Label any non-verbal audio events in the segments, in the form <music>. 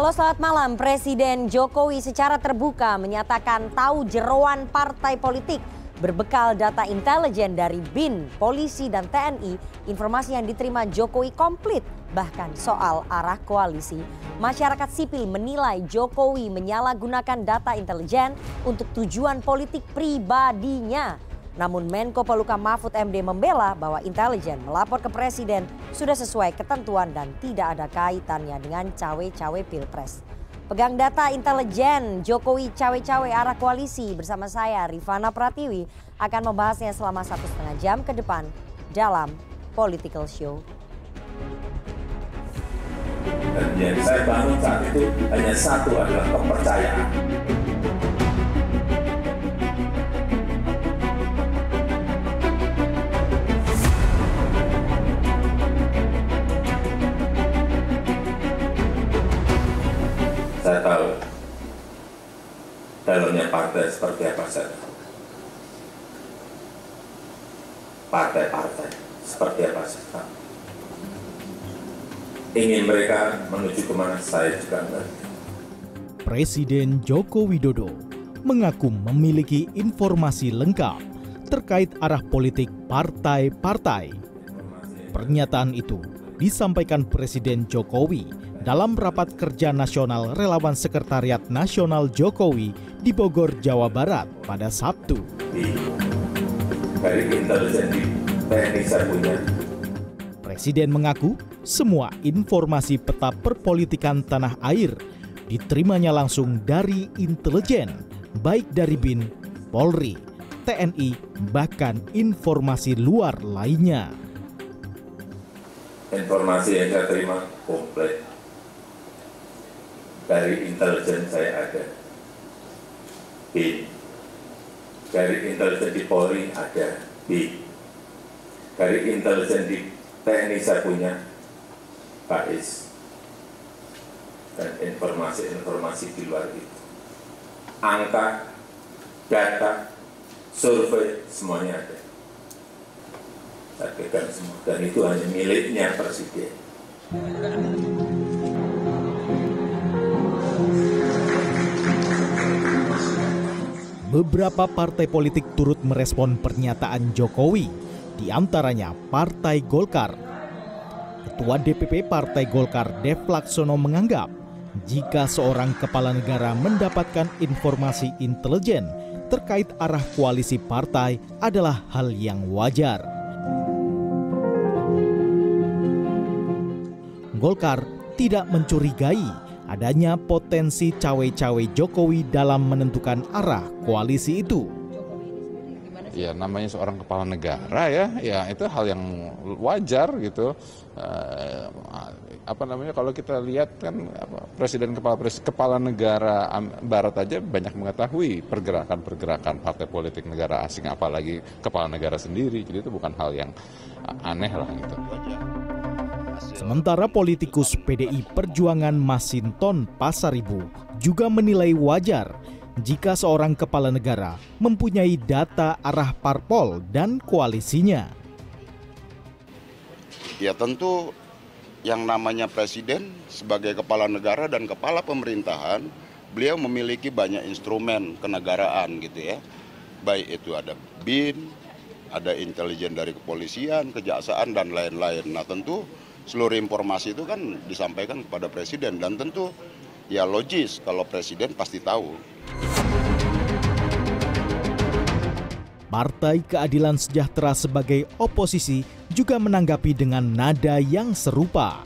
Halo selamat malam, Presiden Jokowi secara terbuka menyatakan tahu jeroan partai politik berbekal data intelijen dari BIN, polisi dan TNI, informasi yang diterima Jokowi komplit bahkan soal arah koalisi. Masyarakat sipil menilai Jokowi menyalahgunakan data intelijen untuk tujuan politik pribadinya. Namun Menko Polukam Mahfud MD membela bahwa intelijen melapor ke presiden sudah sesuai ketentuan dan tidak ada kaitannya dengan cawe-cawe pilpres. Pegang data intelijen Jokowi cawe-cawe arah koalisi bersama saya Rifana Pratiwi akan membahasnya selama satu setengah jam ke depan dalam Political Show. Dan yang saya bangun saat itu hanya satu adalah kepercayaan. Saya tahu dalamnya partai seperti apa tahu. Partai-partai seperti apa tahu. Ingin mereka menuju ke mana saya juga ngerti. Presiden Joko Widodo mengaku memiliki informasi lengkap terkait arah politik partai-partai. Pernyataan itu disampaikan Presiden Jokowi dalam rapat kerja nasional relawan Sekretariat Nasional Jokowi di Bogor, Jawa Barat pada Sabtu. Presiden mengaku semua informasi peta perpolitikan tanah air diterimanya langsung dari intelijen, baik dari BIN, Polri, TNI, bahkan informasi luar lainnya. informasi yang saya terima komplit dari intelijen saya ada. B. Dari intelijen di Polri ada. B. Dari intelijen di TNI saya punya Is. Dan informasi-informasi di luar itu. Angka data survei semuanya ada. Saya pegang semua. Dan itu hanya miliknya presiden Beberapa partai politik turut merespon pernyataan Jokowi, di antaranya Partai Golkar. Ketua DPP Partai Golkar Dev Laksono menganggap jika seorang kepala negara mendapatkan informasi intelijen terkait arah koalisi partai adalah hal yang wajar. Golkar tidak mencurigai adanya potensi cawe-cawe Jokowi dalam menentukan arah koalisi itu. Ya namanya seorang kepala negara ya, ya itu hal yang wajar gitu. Eh, apa namanya kalau kita lihat kan apa, presiden kepala kepala negara Barat aja banyak mengetahui pergerakan-pergerakan partai politik negara asing, apalagi kepala negara sendiri. Jadi itu bukan hal yang aneh lah gitu. Sementara politikus PDI Perjuangan Masinton Pasaribu juga menilai wajar jika seorang kepala negara mempunyai data arah parpol dan koalisinya. Ya tentu yang namanya presiden sebagai kepala negara dan kepala pemerintahan, beliau memiliki banyak instrumen kenegaraan gitu ya. Baik itu ada BIN, ada intelijen dari kepolisian, kejaksaan dan lain-lain. Nah tentu seluruh informasi itu kan disampaikan kepada presiden dan tentu ya logis kalau presiden pasti tahu. Partai Keadilan Sejahtera sebagai oposisi juga menanggapi dengan nada yang serupa.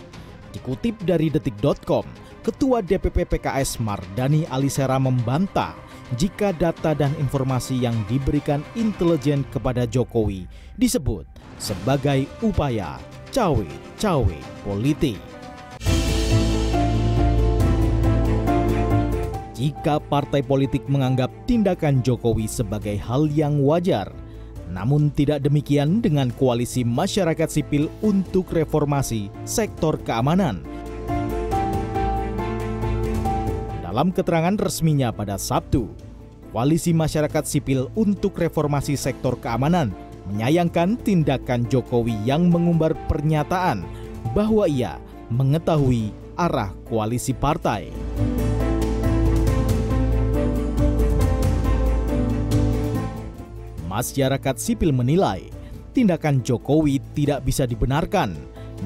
Dikutip dari detik.com, Ketua DPP PKS Mardani Alisera membantah jika data dan informasi yang diberikan intelijen kepada Jokowi disebut sebagai upaya cawe-cawe politik. Jika partai politik menganggap tindakan Jokowi sebagai hal yang wajar, namun tidak demikian dengan koalisi masyarakat sipil untuk reformasi sektor keamanan. Dalam keterangan resminya pada Sabtu, Koalisi Masyarakat Sipil untuk Reformasi Sektor Keamanan menyayangkan tindakan Jokowi yang mengumbar pernyataan bahwa ia mengetahui arah koalisi partai. Masyarakat sipil menilai tindakan Jokowi tidak bisa dibenarkan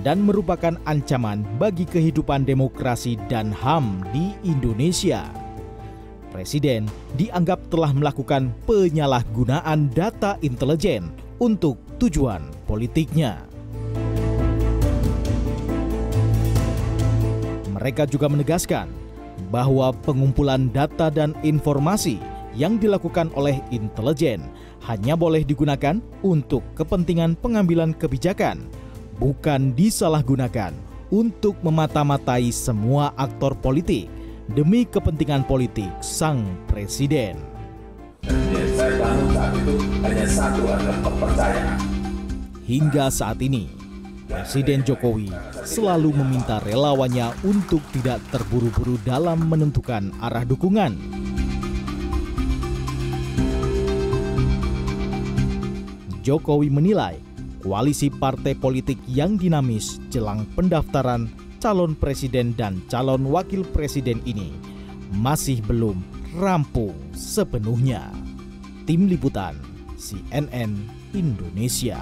dan merupakan ancaman bagi kehidupan demokrasi dan HAM di Indonesia. Presiden dianggap telah melakukan penyalahgunaan data intelijen untuk tujuan politiknya. Mereka juga menegaskan bahwa pengumpulan data dan informasi yang dilakukan oleh intelijen hanya boleh digunakan untuk kepentingan pengambilan kebijakan, bukan disalahgunakan untuk memata-matai semua aktor politik demi kepentingan politik sang presiden. Saya bangun itu hanya satu adalah kepercayaan. Hingga saat ini, Presiden Jokowi selalu meminta relawannya untuk tidak terburu-buru dalam menentukan arah dukungan. Jokowi menilai koalisi partai politik yang dinamis jelang pendaftaran calon presiden dan calon wakil presiden ini masih belum rampung sepenuhnya. Tim Liputan CNN Indonesia.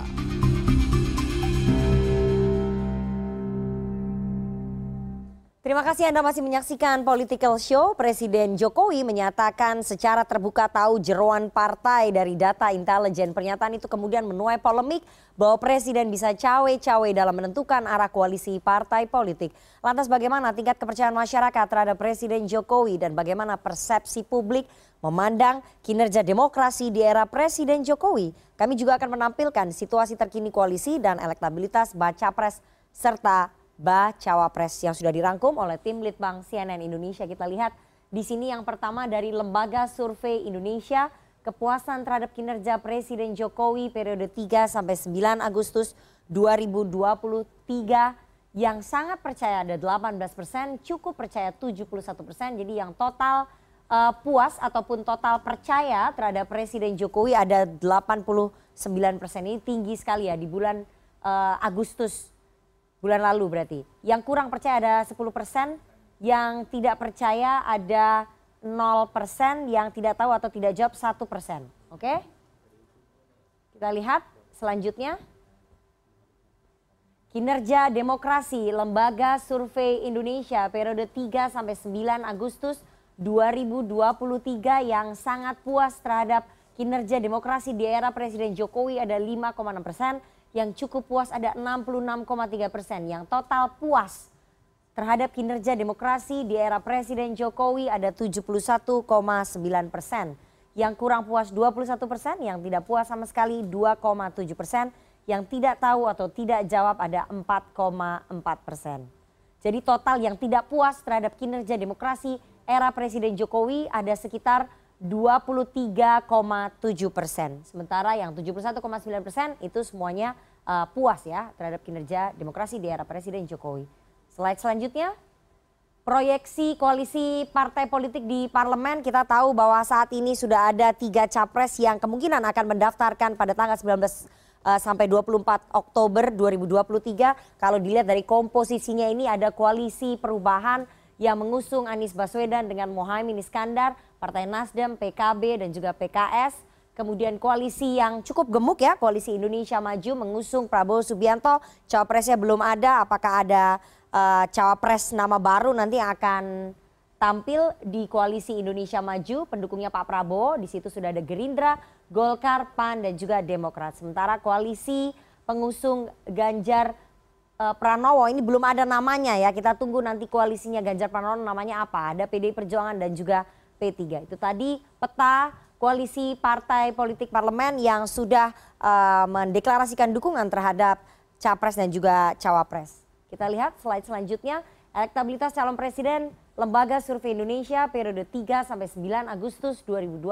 Terima kasih Anda masih menyaksikan Political Show. Presiden Jokowi menyatakan secara terbuka tahu jeroan partai dari data intelijen. Pernyataan itu kemudian menuai polemik bahwa Presiden bisa cawe-cawe dalam menentukan arah koalisi partai politik. Lantas bagaimana tingkat kepercayaan masyarakat terhadap Presiden Jokowi dan bagaimana persepsi publik memandang kinerja demokrasi di era Presiden Jokowi? Kami juga akan menampilkan situasi terkini koalisi dan elektabilitas baca pres serta bacawa pres yang sudah dirangkum oleh tim Litbang CNN Indonesia. Kita lihat di sini yang pertama dari Lembaga Survei Indonesia, kepuasan terhadap kinerja Presiden Jokowi periode 3 sampai 9 Agustus 2023 yang sangat percaya ada 18 persen, cukup percaya 71 persen. Jadi yang total uh, puas ataupun total percaya terhadap Presiden Jokowi ada 89 persen. Ini tinggi sekali ya di bulan uh, Agustus bulan lalu berarti. Yang kurang percaya ada 10 persen, yang tidak percaya ada 0 persen, yang tidak tahu atau tidak jawab 1 persen. Oke? Kita lihat selanjutnya. Kinerja Demokrasi Lembaga Survei Indonesia periode 3 sampai 9 Agustus 2023 yang sangat puas terhadap kinerja demokrasi di era Presiden Jokowi ada 5,6 persen, yang cukup puas ada 66,3 persen, yang total puas terhadap kinerja demokrasi di era Presiden Jokowi ada 71,9 persen, yang kurang puas 21 persen, yang tidak puas sama sekali 2,7 persen, yang tidak tahu atau tidak jawab ada 4,4 persen. Jadi total yang tidak puas terhadap kinerja demokrasi era Presiden Jokowi ada sekitar 23,7 persen. Sementara yang 71,9 persen itu semuanya uh, puas ya terhadap kinerja demokrasi di era Presiden Jokowi. Slide selanjutnya, proyeksi koalisi partai politik di parlemen kita tahu bahwa saat ini sudah ada tiga capres yang kemungkinan akan mendaftarkan pada tanggal 19 uh, sampai 24 Oktober 2023. Kalau dilihat dari komposisinya ini ada koalisi perubahan yang mengusung Anies Baswedan dengan Mohaimin Iskandar Partai Nasdem, PKB dan juga PKS. Kemudian koalisi yang cukup gemuk ya, koalisi Indonesia Maju mengusung Prabowo Subianto. Cawapresnya belum ada, apakah ada uh, cawapres nama baru nanti yang akan tampil di koalisi Indonesia Maju, pendukungnya Pak Prabowo. Di situ sudah ada Gerindra, Golkar, PAN dan juga Demokrat. Sementara koalisi pengusung Ganjar uh, Pranowo ini belum ada namanya ya. Kita tunggu nanti koalisinya Ganjar Pranowo namanya apa. Ada PDI Perjuangan dan juga P3. Itu tadi peta koalisi partai politik parlemen yang sudah uh, mendeklarasikan dukungan terhadap capres dan juga cawapres. Kita lihat slide selanjutnya, elektabilitas calon presiden Lembaga Survei Indonesia periode 3 sampai 9 Agustus 2023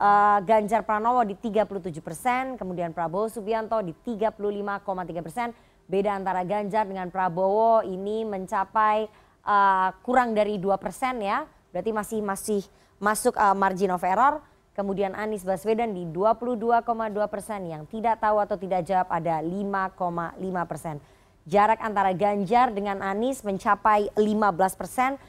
uh, Ganjar Pranowo di 37 persen, kemudian Prabowo Subianto di 35,3 persen. Beda antara Ganjar dengan Prabowo ini mencapai uh, kurang dari 2 persen ya berarti masih masih masuk uh, margin of error. Kemudian Anies Baswedan di 22,2 persen yang tidak tahu atau tidak jawab ada 5,5 persen. jarak antara Ganjar dengan Anies mencapai 15 persen,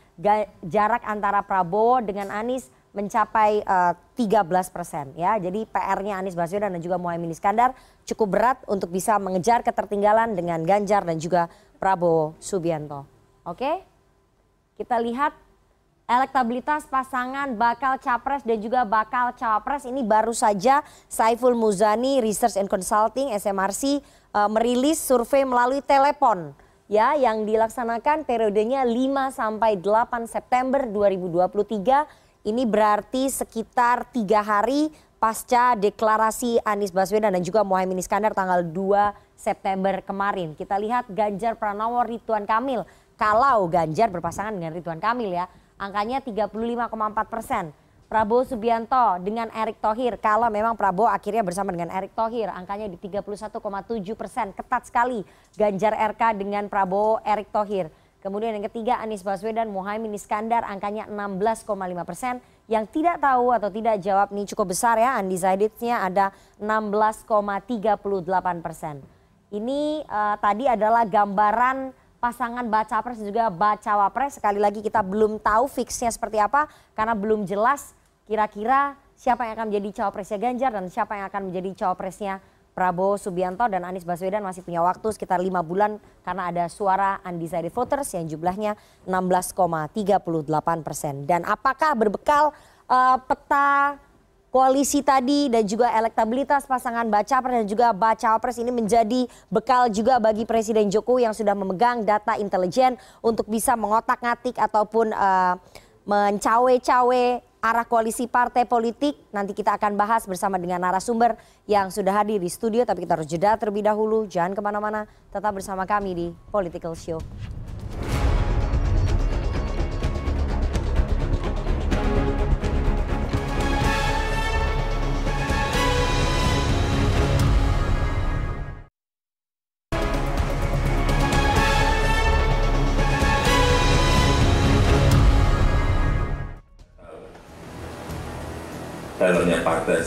jarak antara Prabowo dengan Anies mencapai uh, eh, 13 persen ya. Jadi PR-nya Anies Baswedan dan juga Muhaymin Iskandar cukup berat untuk bisa mengejar ketertinggalan dengan Ganjar dan juga Prabowo Subianto. Oke, kita lihat elektabilitas pasangan bakal capres dan juga bakal cawapres ini baru saja Saiful Muzani Research and Consulting SMRC uh, merilis survei melalui telepon ya yang dilaksanakan periodenya 5 sampai 8 September 2023 ini berarti sekitar tiga hari pasca deklarasi Anies Baswedan dan juga Mohaimin Iskandar tanggal 2 September kemarin. Kita lihat Ganjar Pranowo Ridwan Kamil. Kalau Ganjar berpasangan dengan Ridwan Kamil ya, angkanya 35,4 persen. Prabowo Subianto dengan Erick Thohir. Kalau memang Prabowo akhirnya bersama dengan Erick Thohir, angkanya di 31,7 persen. Ketat sekali Ganjar RK dengan Prabowo Erick Thohir. Kemudian yang ketiga Anies Baswedan, Mohaimin Iskandar angkanya 16,5 persen. Yang tidak tahu atau tidak jawab ini cukup besar ya, undecidednya ada 16,38 persen. Ini uh, tadi adalah gambaran pasangan baca pres juga bacawa pres. Sekali lagi kita belum tahu fixnya seperti apa karena belum jelas kira-kira siapa yang akan menjadi cawapresnya Ganjar dan siapa yang akan menjadi cawapresnya Prabowo Subianto dan Anies Baswedan masih punya waktu sekitar lima bulan karena ada suara undecided voters yang jumlahnya 16,38 persen. Dan apakah berbekal uh, peta koalisi tadi dan juga elektabilitas pasangan baca pres dan juga baca pres ini menjadi bekal juga bagi Presiden Jokowi yang sudah memegang data intelijen untuk bisa mengotak-ngatik ataupun uh, mencawe-cawe arah koalisi partai politik. Nanti kita akan bahas bersama dengan narasumber yang sudah hadir di studio. Tapi kita harus jeda terlebih dahulu. Jangan ke mana-mana. Tetap bersama kami di Political Show.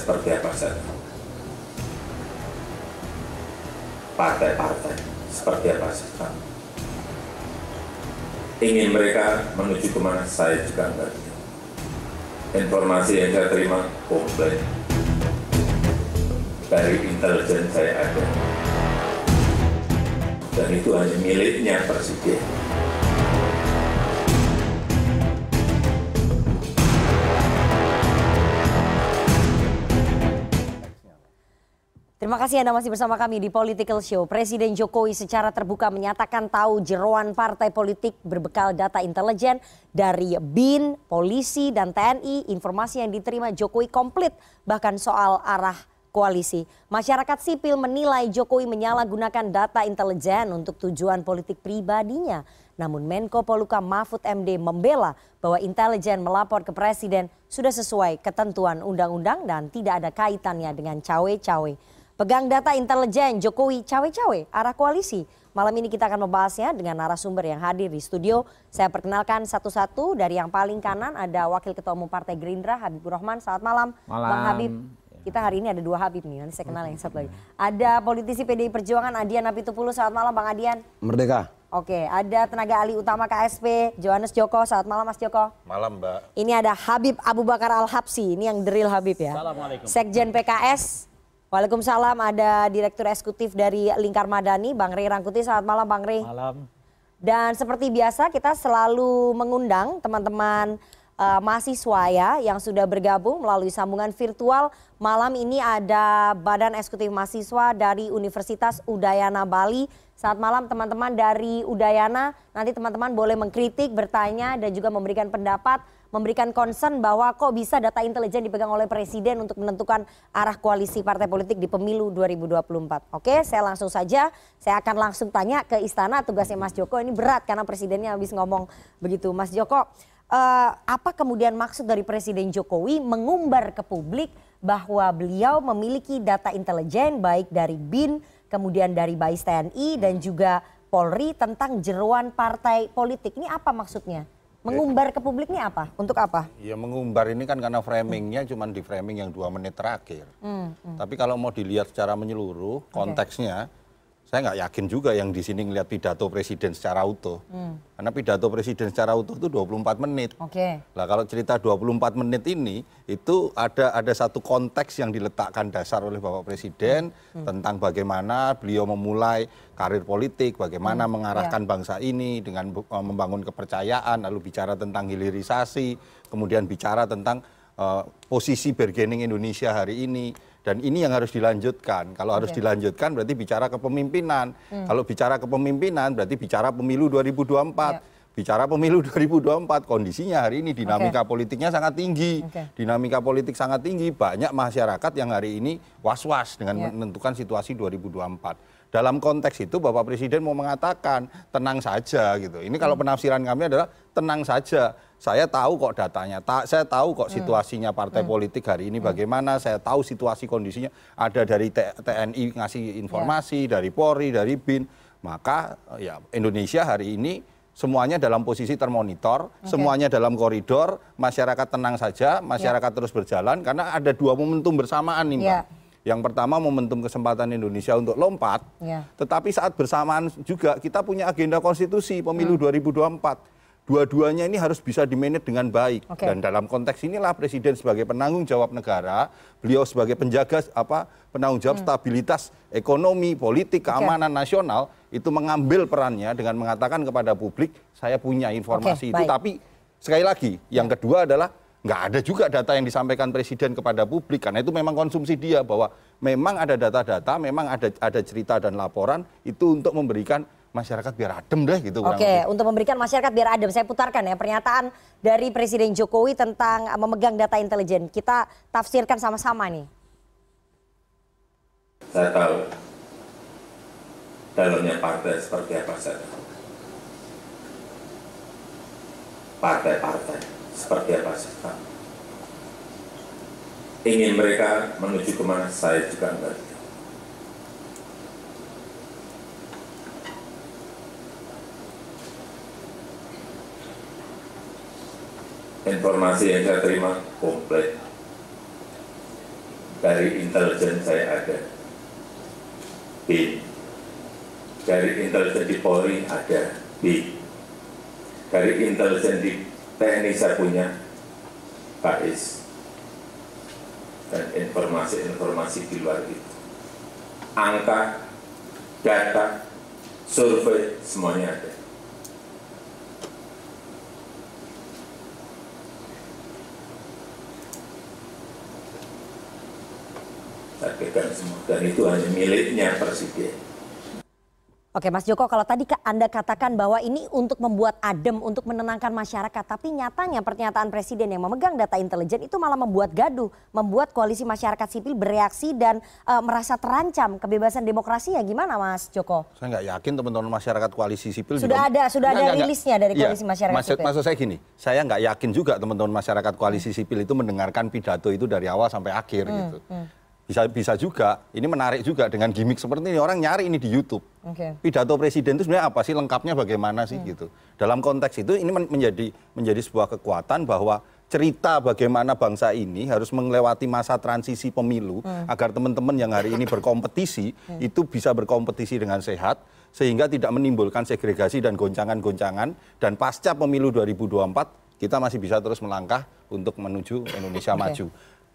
Seperti apa saja. Partai-partai seperti apa saja. Ingin mereka menuju ke mana saya juga enggak. Informasi yang saya terima komplit dari intelijen saya ada. Dan itu hanya miliknya Presiden. Terima kasih Anda masih bersama kami di Political Show. Presiden Jokowi secara terbuka menyatakan tahu jeroan partai politik berbekal data intelijen dari BIN, polisi, dan TNI. Informasi yang diterima Jokowi komplit bahkan soal arah koalisi. Masyarakat sipil menilai Jokowi menyalahgunakan data intelijen untuk tujuan politik pribadinya. Namun Menko Poluka Mahfud MD membela bahwa intelijen melapor ke presiden sudah sesuai ketentuan undang-undang dan tidak ada kaitannya dengan cawe-cawe. Pegang data intelijen Jokowi cawe-cawe arah koalisi. Malam ini kita akan membahasnya dengan narasumber yang hadir di studio. Saya perkenalkan satu-satu dari yang paling kanan ada Wakil Ketua Umum Partai Gerindra Habibur Rahman. Selamat malam, malam. Bang Habib. Kita hari ini ada dua Habib nih, nanti saya kenal yang satu lagi. Ada politisi PDI Perjuangan Adian Napitupulu. Selamat malam Bang Adian. Merdeka. Oke, ada tenaga ahli utama KSP Johannes Joko. Selamat malam Mas Joko. Malam Mbak. Ini ada Habib Abu Bakar Al-Habsi, ini yang drill Habib ya. Assalamualaikum. Sekjen PKS Waalaikumsalam ada Direktur Eksekutif dari Lingkar Madani, Bang Rey Rangkuti. Selamat malam Bang Rey. Malam. Dan seperti biasa kita selalu mengundang teman-teman uh, mahasiswa ya yang sudah bergabung melalui sambungan virtual. Malam ini ada Badan Eksekutif Mahasiswa dari Universitas Udayana Bali. Saat malam teman-teman dari Udayana, nanti teman-teman boleh mengkritik, bertanya dan juga memberikan pendapat memberikan concern bahwa kok bisa data intelijen dipegang oleh presiden untuk menentukan arah koalisi partai politik di pemilu 2024. Oke, saya langsung saja, saya akan langsung tanya ke istana tugasnya Mas Joko ini berat karena presidennya habis ngomong begitu. Mas Joko, uh, apa kemudian maksud dari Presiden Jokowi mengumbar ke publik bahwa beliau memiliki data intelijen baik dari BIN, kemudian dari Bais TNI dan juga Polri tentang jeruan partai politik. Ini apa maksudnya? Mengumbar ke publik ini apa? Untuk apa? Ya mengumbar ini kan karena framingnya cuma di framing yang dua menit terakhir. Hmm, hmm. Tapi kalau mau dilihat secara menyeluruh konteksnya, okay. Saya nggak yakin juga yang di sini ngelihat pidato presiden secara utuh. Hmm. Karena pidato presiden secara utuh itu 24 menit. Oke. Lah kalau cerita 24 menit ini itu ada ada satu konteks yang diletakkan dasar oleh Bapak Presiden Hmm. tentang bagaimana beliau memulai karir politik, bagaimana Hmm. mengarahkan Ya. bangsa ini dengan eh, membangun kepercayaan, lalu bicara tentang hilirisasi, kemudian bicara tentang eh, posisi bargaining Indonesia hari ini dan ini yang harus dilanjutkan. Kalau harus Oke. dilanjutkan berarti bicara kepemimpinan. Kalau bicara kepemimpinan berarti bicara pemilu 2024. Ya. Bicara pemilu 2024, kondisinya hari ini dinamika politiknya sangat tinggi. Oke. Dinamika politik sangat tinggi, banyak masyarakat yang hari ini was-was dengan Ya. menentukan situasi 2024. Dalam konteks itu Bapak Presiden mau mengatakan tenang saja gitu. Ini kalau penafsiran kami adalah tenang saja. Saya tahu kok datanya, ta- saya tahu kok situasinya partai politik hari ini bagaimana, saya tahu situasi kondisinya ada dari TNI ngasih informasi, dari Polri, dari BIN. Maka ya Indonesia hari ini semuanya dalam posisi termonitor, semuanya dalam koridor, masyarakat tenang saja, masyarakat terus berjalan karena ada dua momentum bersamaan nih, Mbak. Ya. Yang pertama momentum kesempatan Indonesia untuk lompat, Ya. tetapi saat bersamaan juga kita punya agenda konstitusi pemilu Hmm. 2024. Dua-duanya ini harus bisa dimanage dengan baik Oke. dan dalam konteks inilah presiden sebagai penanggung jawab negara, beliau sebagai penjaga apa penanggung jawab stabilitas ekonomi, politik, keamanan nasional itu mengambil perannya dengan mengatakan kepada publik saya punya informasi Oke, itu baik. tapi sekali lagi yang kedua adalah nggak ada juga data yang disampaikan presiden kepada publik karena itu memang konsumsi dia bahwa memang ada data-data, memang ada ada cerita dan laporan itu untuk memberikan masyarakat biar adem deh gitu. Oke, lebih. untuk memberikan masyarakat biar adem, saya putarkan ya pernyataan dari Presiden Jokowi tentang memegang data intelijen. Kita tafsirkan sama-sama nih. Saya tahu dalamnya partai seperti apa saya tahu. Partai-partai seperti apa saya tahu. Ingin mereka menuju ke mana saya juga enggak Informasi yang saya terima komplit dari intelijen saya ada. B. Dari intelijen di Polri ada. B. Dari intelijen di TNI saya punya KIS dan informasi-informasi di luar itu. Angka data survei semuanya ada pegang semua dan itu hanya miliknya presiden Oke Mas Joko, kalau tadi Anda katakan bahwa ini untuk membuat adem, untuk menenangkan masyarakat. Tapi nyatanya pernyataan Presiden yang memegang data intelijen itu malah membuat gaduh. Membuat koalisi masyarakat sipil bereaksi dan eh, merasa terancam kebebasan demokrasi ya gimana Mas Joko? Saya nggak yakin teman-teman masyarakat koalisi sipil Sudah juga- ada- sudah ada Nggak, nggak, rilisnya dari Iya, Koalisi Masyarakat maksud, Sipil. Maksud saya gini, saya nggak yakin juga teman-teman masyarakat koalisi sipil itu mendengarkan pidato itu dari awal sampai akhir Hmm, gitu. Bisa bisa juga, ini menarik juga dengan gimmick seperti ini orang nyari ini di YouTube. Oke. Pidato presiden itu sebenarnya apa sih lengkapnya bagaimana Hmm. sih gitu. Dalam konteks itu ini men- menjadi menjadi sebuah kekuatan bahwa cerita bagaimana bangsa ini harus melewati masa transisi pemilu Hmm. agar teman-teman yang hari ini berkompetisi <laughs> itu bisa berkompetisi dengan sehat sehingga tidak menimbulkan segregasi dan goncangan-goncangan dan pasca pemilu 2024 kita masih bisa terus melangkah untuk menuju Indonesia Oke. maju.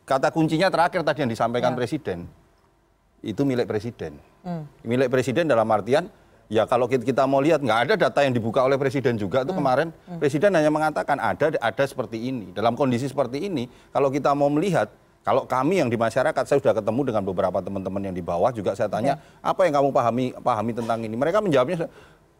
Kata kuncinya terakhir tadi yang disampaikan Ya. presiden itu milik presiden. Milik presiden dalam artian ya kalau kita, mau lihat nggak ada data yang dibuka oleh presiden juga tuh kemarin presiden hanya mengatakan ada ada seperti ini. Dalam kondisi seperti ini kalau kita mau melihat kalau kami yang di masyarakat saya sudah ketemu dengan beberapa teman-teman yang di bawah juga saya tanya apa yang kamu pahami pahami tentang ini. Mereka menjawabnya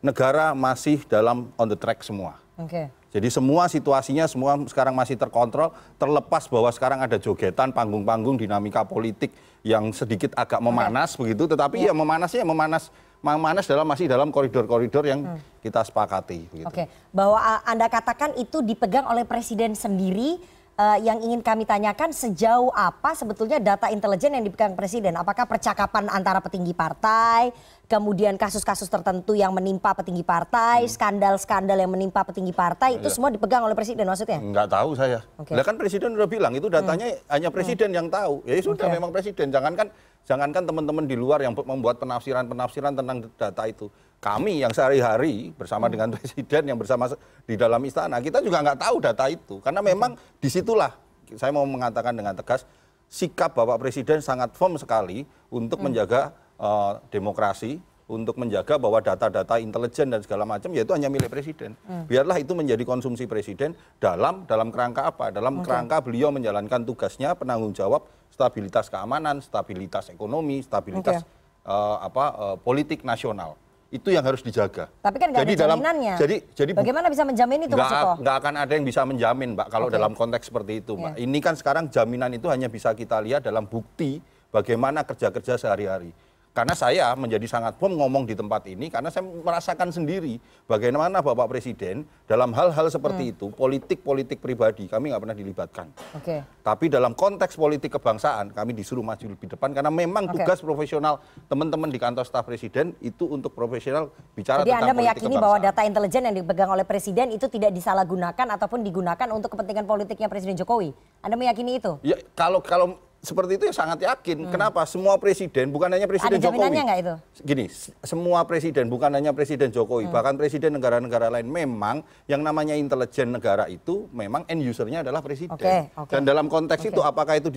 negara masih dalam on the track semua. Oke. Jadi semua situasinya semua sekarang masih terkontrol, terlepas bahwa sekarang ada jogetan, panggung-panggung, dinamika politik yang sedikit agak memanas begitu, tetapi ya, memanasnya memanas memanas dalam masih dalam koridor-koridor yang kita sepakati. Begitu. Oke, bahwa Anda katakan itu dipegang oleh Presiden sendiri. Uh, yang ingin kami tanyakan sejauh apa sebetulnya data intelijen yang dipegang Presiden? Apakah percakapan antara petinggi partai, kemudian kasus-kasus tertentu yang menimpa petinggi partai, skandal-skandal yang menimpa petinggi partai, itu semua dipegang oleh Presiden maksudnya? Enggak tahu saya. Oke. Lah kan presiden udah bilang itu datanya hanya presiden yang tahu. Ya sudah Oke. memang presiden. Jangankan Jangankan teman-teman di luar yang membuat penafsiran-penafsiran tentang data itu. Kami yang sehari-hari bersama dengan <laughs> presiden yang bersama di dalam istana, kita juga nggak tahu data itu. Karena memang di situlah saya mau mengatakan dengan tegas, sikap Bapak Presiden sangat firm sekali untuk hmm. menjaga uh, demokrasi, untuk menjaga bahwa data-data intelijen dan segala macam yaitu hanya milik presiden. Hmm. Biarlah itu menjadi konsumsi presiden dalam dalam kerangka apa? Dalam okay. kerangka beliau menjalankan tugasnya penanggung jawab stabilitas keamanan, stabilitas ekonomi, stabilitas okay. uh, eh, apa uh, politik nasional. Itu yang harus dijaga. Tapi kan nggak ada jaminannya. jadi, jadi bagaimana bisa menjamin itu, Mas Nggak akan ada yang bisa menjamin, Mbak, kalau okay. dalam konteks seperti itu, Mbak. Yeah. Ini kan sekarang jaminan itu hanya bisa kita lihat dalam bukti bagaimana kerja-kerja sehari-hari. Karena saya menjadi sangat firm ngomong di tempat ini karena saya merasakan sendiri bagaimana Bapak Presiden dalam hal-hal seperti hmm. itu politik-politik pribadi kami nggak pernah dilibatkan. Okay. Tapi dalam konteks politik kebangsaan kami disuruh maju lebih depan karena memang okay. tugas profesional teman-teman di kantor staf presiden itu untuk profesional bicara Jadi tentang Anda meyakini bahwa data intelijen yang dipegang oleh presiden itu tidak disalahgunakan ataupun digunakan untuk kepentingan politiknya Presiden Jokowi. Anda meyakini itu? Ya kalau kalau seperti itu ya sangat yakin. Hmm. Kenapa? Semua presiden, bukan hanya presiden Ada Jokowi. itu? Gini, semua presiden, bukan hanya presiden Jokowi, hmm. bahkan presiden negara-negara lain memang yang namanya intelijen negara itu memang end usernya adalah presiden. Okay, okay. Dan dalam konteks okay. itu apakah itu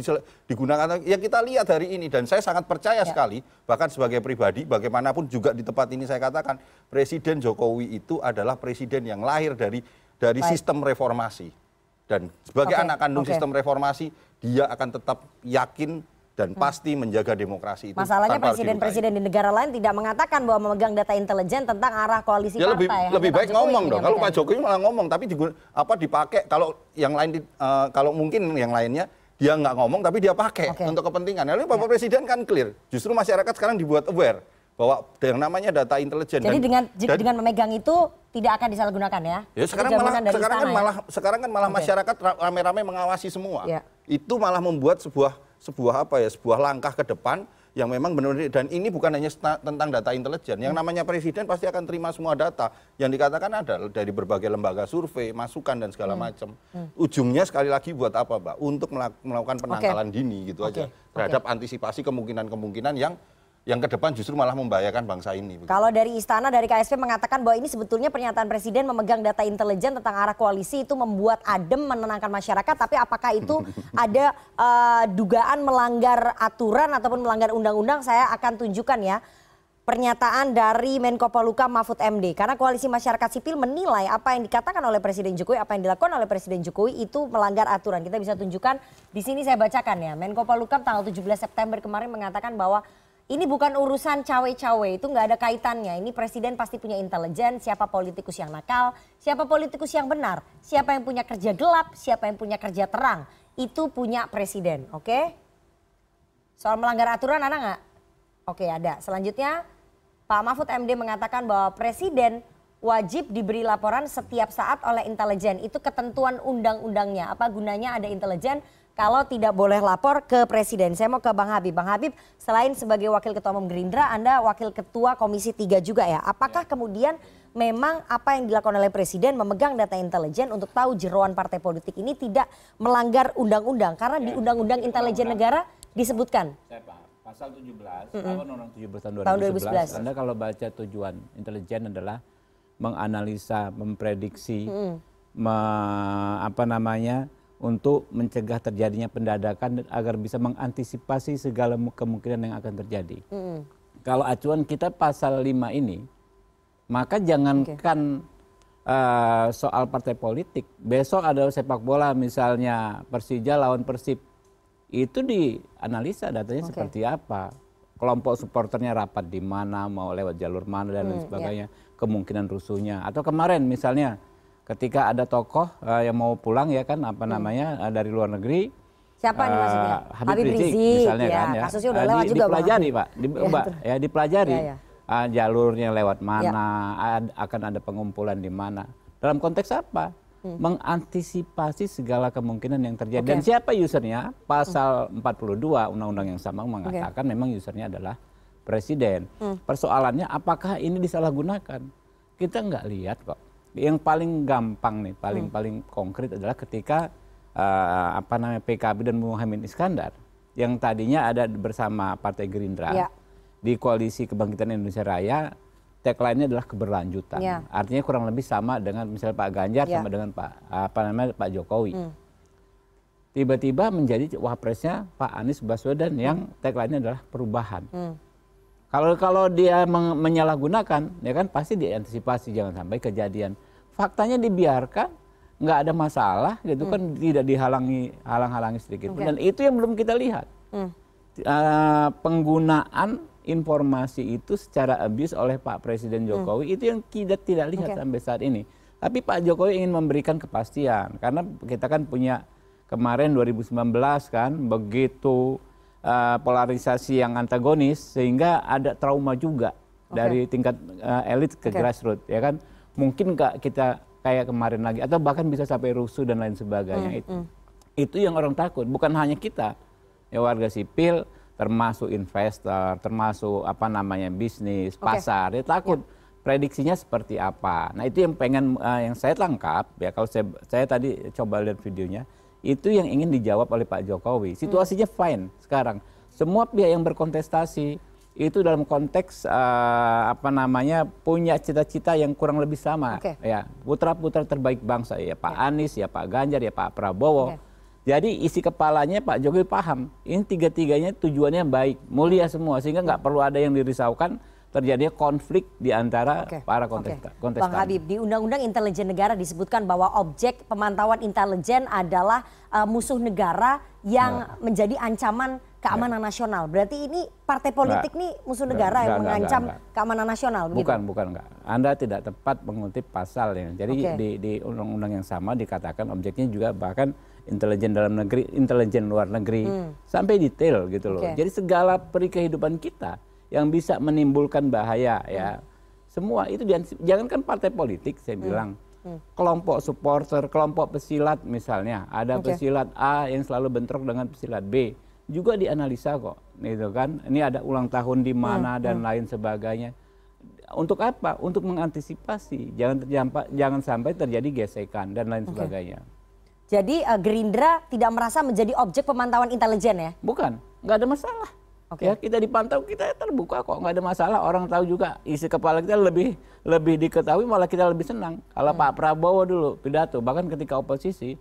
digunakan? Ya kita lihat hari ini dan saya sangat percaya ya. sekali, bahkan sebagai pribadi, bagaimanapun juga di tempat ini saya katakan, presiden Jokowi itu adalah presiden yang lahir dari dari sistem reformasi dan sebagai okay. anak kandung okay. sistem reformasi dia akan tetap yakin dan hmm. pasti menjaga demokrasi itu. Masalahnya presiden-presiden di negara lain tidak mengatakan bahwa memegang data intelijen tentang arah koalisi ya, partai. Lebih, lebih baik ngomong dong. Kalau Pak Jokowi malah ngomong, tapi digun, apa dipakai kalau yang lain di, uh, kalau mungkin yang lainnya dia nggak ngomong tapi dia pakai okay. untuk kepentingan. Lalu Bapak ya. Presiden kan clear. Justru masyarakat sekarang dibuat aware bahwa yang namanya data intelijen. Jadi dan, dengan dan, dengan memegang itu tidak akan disalahgunakan ya? Ya sekarang malah sekarang kan ya? malah sekarang kan malah okay. masyarakat rame-rame mengawasi semua. Ya. Itu malah membuat sebuah sebuah apa ya sebuah langkah ke depan yang memang benar-benar dan ini bukan hanya tentang data intelijen. Yang hmm. namanya presiden pasti akan terima semua data yang dikatakan ada dari berbagai lembaga survei, masukan dan segala hmm. macam. Hmm. Ujungnya sekali lagi buat apa, Mbak? Untuk melakukan penangkalan okay. dini gitu okay. aja terhadap okay. antisipasi kemungkinan-kemungkinan yang yang ke depan justru malah membahayakan bangsa ini. Begitu. Kalau dari istana, dari KSP mengatakan bahwa ini sebetulnya pernyataan presiden memegang data intelijen tentang arah koalisi itu membuat adem menenangkan masyarakat, tapi apakah itu <laughs> ada uh, dugaan melanggar aturan ataupun melanggar undang-undang? Saya akan tunjukkan ya pernyataan dari Menko Poluka Mahfud MD karena koalisi masyarakat sipil menilai apa yang dikatakan oleh Presiden Jokowi apa yang dilakukan oleh Presiden Jokowi itu melanggar aturan. Kita bisa tunjukkan di sini saya bacakan ya. Menko Polukam tanggal 17 September kemarin mengatakan bahwa ini bukan urusan cawe-cawe, itu nggak ada kaitannya. Ini presiden pasti punya intelijen, siapa politikus yang nakal, siapa politikus yang benar, siapa yang punya kerja gelap, siapa yang punya kerja terang. Itu punya presiden, oke? Okay? Soal melanggar aturan ada nggak? Oke okay, ada. Selanjutnya Pak Mahfud MD mengatakan bahwa presiden wajib diberi laporan setiap saat oleh intelijen. Itu ketentuan undang-undangnya. Apa gunanya ada intelijen kalau tidak boleh lapor ke presiden. Saya mau ke Bang Habib. Bang Habib, selain sebagai wakil ketua umum Gerindra, Anda wakil ketua Komisi 3 juga ya. Apakah ya. kemudian memang apa yang dilakukan oleh presiden memegang data intelijen untuk tahu jeroan partai politik ini tidak melanggar undang-undang karena ya. di undang-undang intelijen negara disebutkan. Saya paham. Pasal 17, mm -hmm. Undang 17 tahun 2011, tahun 2011. Anda kalau baca tujuan intelijen adalah menganalisa, memprediksi, mm -hmm. me, apa namanya, untuk mencegah terjadinya pendadakan agar bisa mengantisipasi segala kemungkinan yang akan terjadi. Mm. Kalau acuan kita pasal 5 ini, maka jangankan okay. uh, soal partai politik, besok ada sepak bola misalnya Persija lawan Persib, itu dianalisa datanya okay. seperti apa, kelompok supporternya rapat di mana, mau lewat jalur mana dan lain mm, sebagainya, yeah. kemungkinan rusuhnya. Atau kemarin misalnya ketika ada tokoh uh, yang mau pulang ya kan apa hmm. namanya uh, dari luar negeri siapa uh, nih maksudnya Habib, Habib Rizik, Rizik misalnya ya, kan ya kasusnya udah uh, lewat di, juga dipelajari pak di, ya, mbak, ya dipelajari ya, ya. Uh, jalurnya lewat mana ya. ad, akan ada pengumpulan di mana dalam konteks apa hmm. mengantisipasi segala kemungkinan yang terjadi okay. dan siapa usernya pasal hmm. 42 undang-undang yang sama mengatakan okay. memang usernya adalah presiden hmm. persoalannya apakah ini disalahgunakan kita nggak lihat kok yang paling gampang nih, paling hmm. paling konkret adalah ketika uh, apa namanya PKB dan Muhammad Iskandar yang tadinya ada bersama Partai Gerindra ya. di koalisi kebangkitan Indonesia Raya tagline-nya adalah keberlanjutan. Ya. Artinya kurang lebih sama dengan misalnya Pak Ganjar ya. sama dengan Pak apa namanya Pak Jokowi. Hmm. Tiba-tiba menjadi wapresnya Pak Anies Baswedan yang hmm. tagline-nya adalah perubahan. Hmm. Kalau kalau dia menyalahgunakan, ya kan pasti diantisipasi jangan sampai kejadian. Faktanya dibiarkan, nggak ada masalah gitu kan, hmm. kan tidak dihalangi halang-halangi sedikit okay. dan itu yang belum kita lihat hmm. uh, penggunaan informasi itu secara abuse oleh Pak Presiden hmm. Jokowi hmm. itu yang kita tidak lihat okay. sampai saat ini tapi Pak Jokowi ingin memberikan kepastian karena kita kan punya kemarin 2019 kan begitu uh, polarisasi yang antagonis sehingga ada trauma juga okay. dari tingkat uh, elit ke okay. grassroots ya kan mungkin nggak kita kayak kemarin lagi atau bahkan bisa sampai rusuh dan lain sebagainya hmm, itu hmm. itu yang orang takut bukan hanya kita ya warga sipil termasuk investor termasuk apa namanya bisnis okay. pasar dia takut ya. prediksinya seperti apa nah itu yang pengen uh, yang saya tangkap ya kalau saya saya tadi coba lihat videonya itu yang ingin dijawab oleh Pak Jokowi situasinya hmm. fine sekarang semua pihak yang berkontestasi itu dalam konteks uh, apa namanya punya cita-cita yang kurang lebih sama okay. ya putra-putra terbaik bangsa ya Pak okay. Anies ya Pak Ganjar ya Pak Prabowo okay. jadi isi kepalanya Pak Jokowi paham ini tiga-tiganya tujuannya baik mulia semua sehingga nggak perlu ada yang dirisaukan terjadinya konflik di antara okay. para kontestan. Okay. Bang Habib, di Undang-Undang Intelijen Negara disebutkan bahwa objek pemantauan intelijen adalah uh, musuh negara yang nah. menjadi ancaman keamanan ya. nasional. Berarti ini partai politik enggak. nih musuh negara enggak, yang enggak, mengancam enggak, enggak. keamanan nasional begitu? Bukan, bukan enggak. Anda tidak tepat mengutip pasalnya. Jadi okay. di di undang-undang yang sama dikatakan objeknya juga bahkan intelijen dalam negeri, intelijen luar negeri hmm. sampai detail gitu loh. Okay. Jadi segala peri kehidupan kita yang bisa menimbulkan bahaya ya. Hmm. Semua itu jangankan partai politik saya hmm. bilang hmm. kelompok supporter, kelompok pesilat misalnya, ada okay. pesilat A yang selalu bentrok dengan pesilat B juga dianalisa kok, gitu kan? Ini ada ulang tahun di mana hmm, dan hmm. lain sebagainya. Untuk apa? Untuk mengantisipasi jangan terjampa, jangan sampai terjadi gesekan dan lain okay. sebagainya. Jadi uh, Gerindra tidak merasa menjadi objek pemantauan intelijen ya? Bukan, nggak ada masalah. Okay. Ya kita dipantau kita terbuka kok nggak ada masalah orang tahu juga isi kepala kita lebih lebih diketahui malah kita lebih senang kalau hmm. Pak Prabowo dulu pidato bahkan ketika oposisi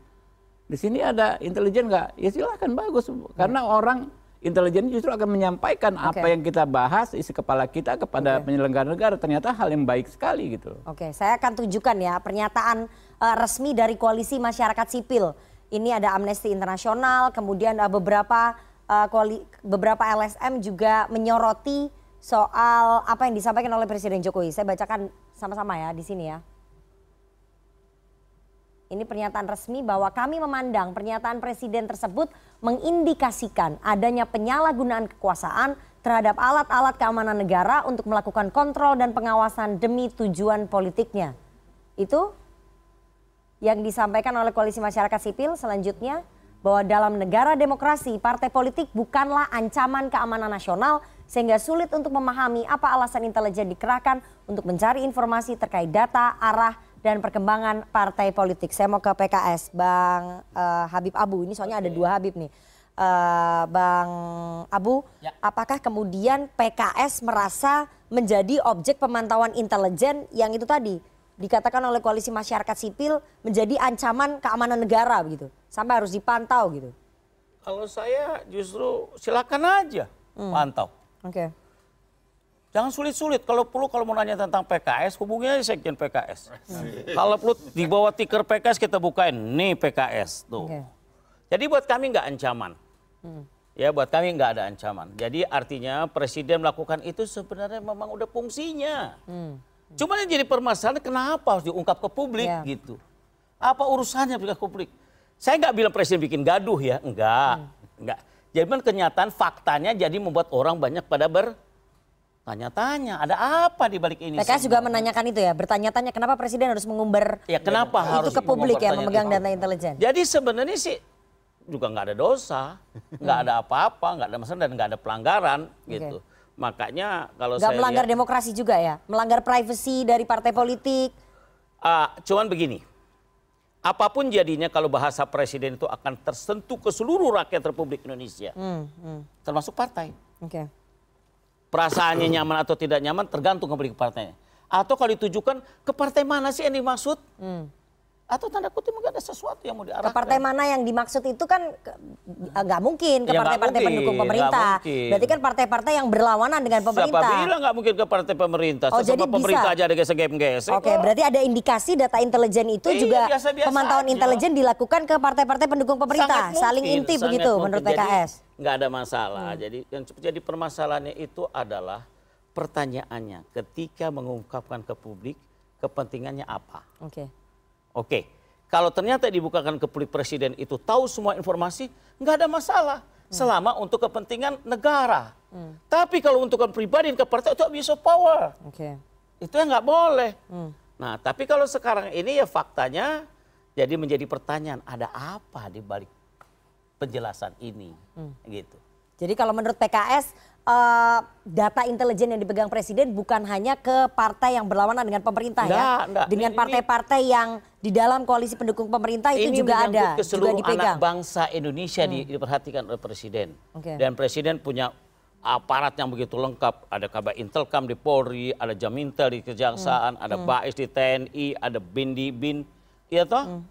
di sini ada intelijen nggak? Ya silahkan bagus. Karena hmm. orang intelijen justru akan menyampaikan okay. apa yang kita bahas isi kepala kita kepada okay. penyelenggara negara. Ternyata hal yang baik sekali gitu. Oke, okay. saya akan tunjukkan ya pernyataan uh, resmi dari koalisi masyarakat sipil. Ini ada Amnesty Internasional, kemudian uh, beberapa uh, koali, beberapa LSM juga menyoroti soal apa yang disampaikan oleh Presiden Jokowi. Saya bacakan sama-sama ya di sini ya. Ini pernyataan resmi bahwa kami memandang pernyataan presiden tersebut mengindikasikan adanya penyalahgunaan kekuasaan terhadap alat-alat keamanan negara untuk melakukan kontrol dan pengawasan demi tujuan politiknya. Itu yang disampaikan oleh koalisi masyarakat sipil selanjutnya bahwa dalam negara demokrasi partai politik bukanlah ancaman keamanan nasional sehingga sulit untuk memahami apa alasan intelijen dikerahkan untuk mencari informasi terkait data, arah, dan perkembangan partai politik. Saya mau ke PKS, Bang uh, Habib Abu. Ini soalnya ada dua Habib nih. Uh, Bang Abu, ya. apakah kemudian PKS merasa menjadi objek pemantauan intelijen yang itu tadi dikatakan oleh koalisi masyarakat sipil menjadi ancaman keamanan negara begitu, sampai harus dipantau gitu? Kalau saya justru silakan aja hmm. pantau. Oke. Okay. Jangan sulit-sulit. Kalau perlu kalau mau nanya tentang PKS, hubungi aja sekjen PKS. Kalau perlu di bawah tiker PKS kita bukain, nih PKS tuh. Okay. Jadi buat kami nggak ancaman. Hmm. Ya buat kami nggak ada ancaman. Jadi artinya presiden melakukan itu sebenarnya memang udah fungsinya. Hmm. Cuma yang jadi permasalahan kenapa harus diungkap ke publik yeah. gitu. Apa urusannya ke publik? Saya nggak bilang presiden bikin gaduh ya, enggak, hmm. enggak. Jadi kenyataan faktanya jadi membuat orang banyak pada ber tanya-tanya ada apa di balik ini PKS juga menanyakan itu ya bertanya-tanya kenapa presiden harus mengumbar ya kenapa itu harus ke publik ya memegang data intelijen jadi sebenarnya sih juga nggak ada dosa nggak ada apa-apa nggak ada masalah dan nggak ada pelanggaran gitu makanya kalau nggak melanggar lihat, demokrasi juga ya melanggar privasi dari partai politik uh, cuman begini apa pun jadinya kalau bahasa presiden itu akan tersentuh ke seluruh rakyat Republik Indonesia. Hmm, hmm. Termasuk partai. Oke. Perasaannya nyaman atau tidak nyaman tergantung kembali ke partainya. Atau kalau ditujukan ke partai mana sih yang dimaksud? Hmm. Atau tanda kutip mungkin ada sesuatu yang mau diarahkan. Ke partai mana yang dimaksud itu kan ke- nggak mungkin ke Ya, partai-partai mungkin, pendukung pemerintah. Berarti kan partai-partai yang berlawanan dengan Siapa pemerintah. bilang nggak mungkin ke partai pemerintah? Oh, Sesama jadi bisa. pemerintah aja ada gesek-gesek. Oke, berarti ada indikasi data intelijen itu Iya, juga biasa-biasa pemantauan aja. intelijen dilakukan ke partai-partai pendukung pemerintah, Sangat saling mungkin, intip sangat begitu mungkin. menurut Jadi, PKS. Nggak ada masalah. Jadi yang jadi permasalahannya itu adalah pertanyaannya ketika mengungkapkan ke publik kepentingannya apa. Oke. Oke, kalau ternyata dibukakan ke publik presiden itu tahu semua informasi, nggak ada masalah. Selama untuk kepentingan negara. Tapi kalau untuk kepentingan pribadi dan ke partai itu abuse of power. Oke. Itu yang nggak boleh. Hmm. Nah, tapi kalau sekarang ini ya faktanya jadi menjadi pertanyaan, ada apa di balik penjelasan ini? Hmm. Gitu. Jadi kalau menurut PKS eh, data intelijen yang dipegang presiden bukan hanya ke partai yang berlawanan dengan pemerintah ya, Enggak, enggak. dengan partai-partai yang di dalam koalisi pendukung pemerintah itu ini juga ada, ke juga seluruh dipegang. anak bangsa Indonesia di- diperhatikan oleh presiden. Oke. Dan presiden punya aparat yang begitu lengkap. Ada kabar Intelkam di Polri, ada Jamintel di Kejaksaan, ada Bais di TNI, ada BIN di BIN. Iya toh?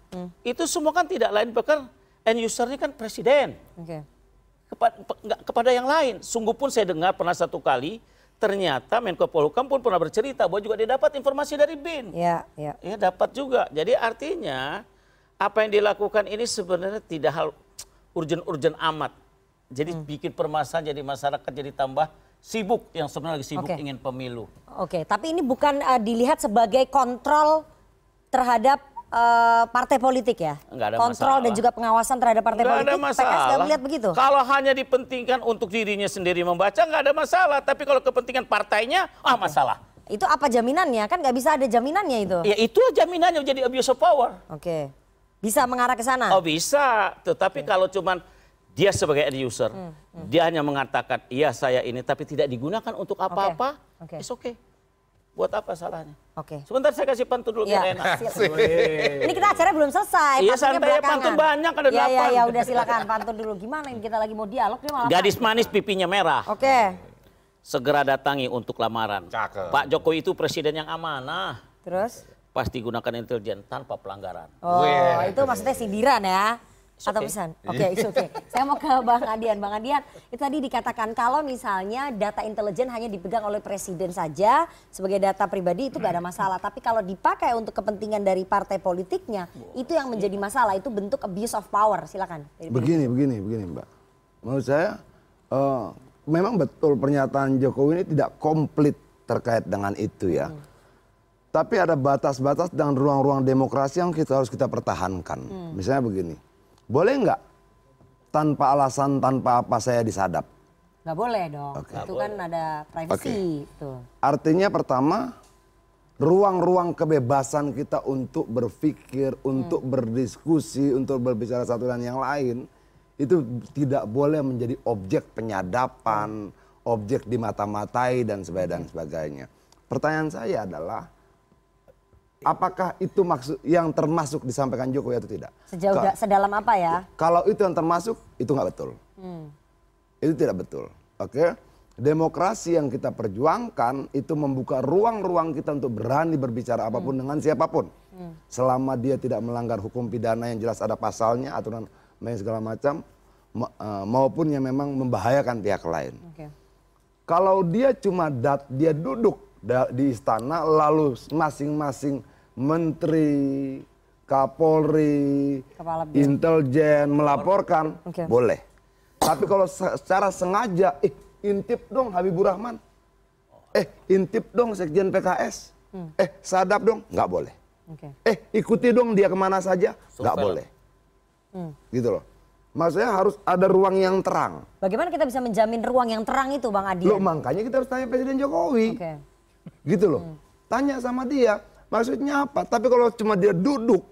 Itu semua kan tidak lain bahkan end usernya kan presiden. Oke. kepada, enggak, kepada yang lain. Sungguh pun saya dengar pernah satu kali, ternyata Menko Polhukam pun pernah bercerita bahwa juga dia dapat informasi dari BIN. Ya, ya. Ya dapat juga. Jadi artinya apa yang dilakukan ini sebenarnya tidak hal urgen-urgen amat. Jadi bikin permasalahan jadi masyarakat jadi tambah sibuk yang sebenarnya lagi sibuk Oke. ingin pemilu. Oke, tapi ini bukan eh, dilihat sebagai kontrol terhadap eh, partai politik ya? Nggak ada kontrol dan masalah. juga pengawasan terhadap partai Nggak politik. ada masalah. PKS melihat begitu? Kalau hanya dipentingkan untuk dirinya sendiri membaca nggak ada masalah. Tapi kalau kepentingan partainya, ah masalah. Itu apa jaminannya? Kan nggak bisa ada jaminannya itu. Ya itu jaminannya jadi abuse of power. Oke. Bisa mengarah ke sana? Oh bisa, tetapi kalau cuman dia sebagai end user, Hmm, dia hanya mengatakan iya saya ini, tapi tidak digunakan untuk apa-apa, Oke. it's okay. Buat apa salahnya? Oke. Sebentar saya kasih pantun dulu Ya, biar enak. silakan. Ini kita acaranya belum selesai. Iya, santai ya, pantun banyak, ada Ya, ya, delapan. ya, udah silakan pantun dulu. Gimana ini kita lagi mau dialog dia malah. Gadis manis pipinya merah, Oke. segera datangi untuk lamaran. Cakep. Pak Jokowi itu presiden yang amanah, Terus? pasti gunakan intelijen tanpa pelanggaran. Oh, itu maksudnya sindiran ya? It's Atau okay. pesan? Oke, it's okay. <laughs> Saya mau ke Bang Adian. Bang Adian, itu tadi dikatakan kalau misalnya data intelijen hanya dipegang oleh presiden saja sebagai data pribadi itu gak ada masalah. Tapi kalau dipakai untuk kepentingan dari partai politiknya, itu yang menjadi masalah. Itu bentuk abuse of power. Silakan. Begini, begini, begini Mbak. Menurut saya eh, memang betul pernyataan Jokowi ini tidak komplit terkait dengan itu ya. Tapi ada batas-batas dan ruang-ruang demokrasi yang kita harus kita pertahankan. Misalnya begini, boleh nggak tanpa alasan, tanpa apa saya disadap? Gak boleh dong. Oke. Itu kan ada privacy. Tuh. Artinya pertama, ruang-ruang kebebasan kita untuk berpikir, untuk berdiskusi, untuk berbicara satu dan yang lain, itu tidak boleh menjadi objek penyadapan, objek dimata-matai dan sebagainya dan sebagainya. Pertanyaan saya adalah, apakah itu maksud yang termasuk disampaikan Jokowi atau tidak? Sejauh Ka- da- sedalam apa ya? kalau itu yang termasuk, itu nggak betul. Itu tidak betul. Oke. Demokrasi yang kita perjuangkan itu membuka ruang-ruang kita untuk berani berbicara apa pun dengan siapa pun. Selama dia tidak melanggar hukum pidana yang jelas ada pasalnya, aturan main segala macam, ma- eh, maupun yang memang membahayakan pihak lain. Oke. Kalau dia cuma dat, dia duduk di istana lalu masing-masing menteri, Kapolri, intelijen melaporkan, Oke. boleh. Tapi kalau se- secara sengaja, eh intip dong Habibur Rahman, eh intip dong Sekjen PKS, eh sadap dong, nggak boleh. Oke. Eh ikuti dong dia ke mana saja, nggak boleh. Gitu loh. Maksudnya harus ada ruang yang terang. Bagaimana kita bisa menjamin ruang yang terang itu Bang Adian? Loh makanya kita harus tanya Presiden Jokowi. Oke. Gitu loh. Tanya sama dia, maksudnya apa? Tapi kalau cuma dia duduk,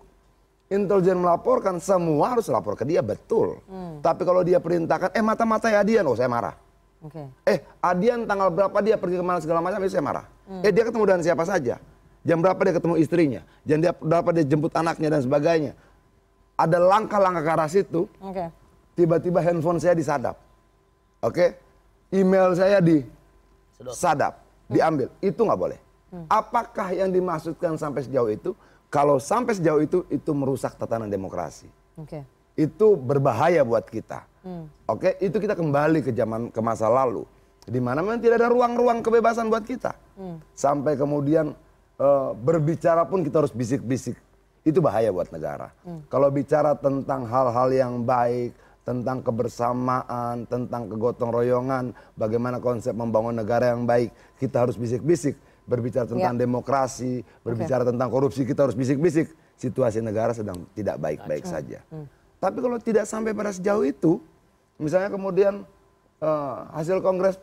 intelijen melaporkan, semua harus lapor ke dia, betul. Tapi kalau dia perintahkan, eh mata-matai Adian, oh saya marah. Oke. Eh Adian tanggal berapa dia pergi ke mana segala macam, itu saya marah. Eh dia ketemu dengan siapa saja. Jam berapa dia ketemu istrinya, jam dia, berapa dia jemput anaknya dan sebagainya. ada langkah-langkah ke arah situ. Oke. Tiba-tiba handphone saya disadap. Oke. Email saya di sadap, diambil. Itu nggak boleh. Apakah yang dimaksudkan sampai sejauh itu? Kalau sampai sejauh itu, itu merusak tatanan demokrasi. Oke. Itu berbahaya buat kita. Oke, itu kita kembali ke zaman ke masa lalu, di mana memang tidak ada ruang-ruang kebebasan buat kita. Sampai kemudian eh, berbicara pun kita harus bisik-bisik. Itu bahaya buat negara. Kalau bicara tentang hal-hal yang baik, tentang kebersamaan, tentang kegotong royongan, bagaimana konsep membangun negara yang baik, kita harus bisik-bisik. Berbicara tentang demokrasi, berbicara tentang korupsi, kita harus bisik-bisik. Situasi negara sedang tidak baik-baik saja. Tapi kalau tidak sampai pada sejauh itu, misalnya kemudian eh, hasil kongres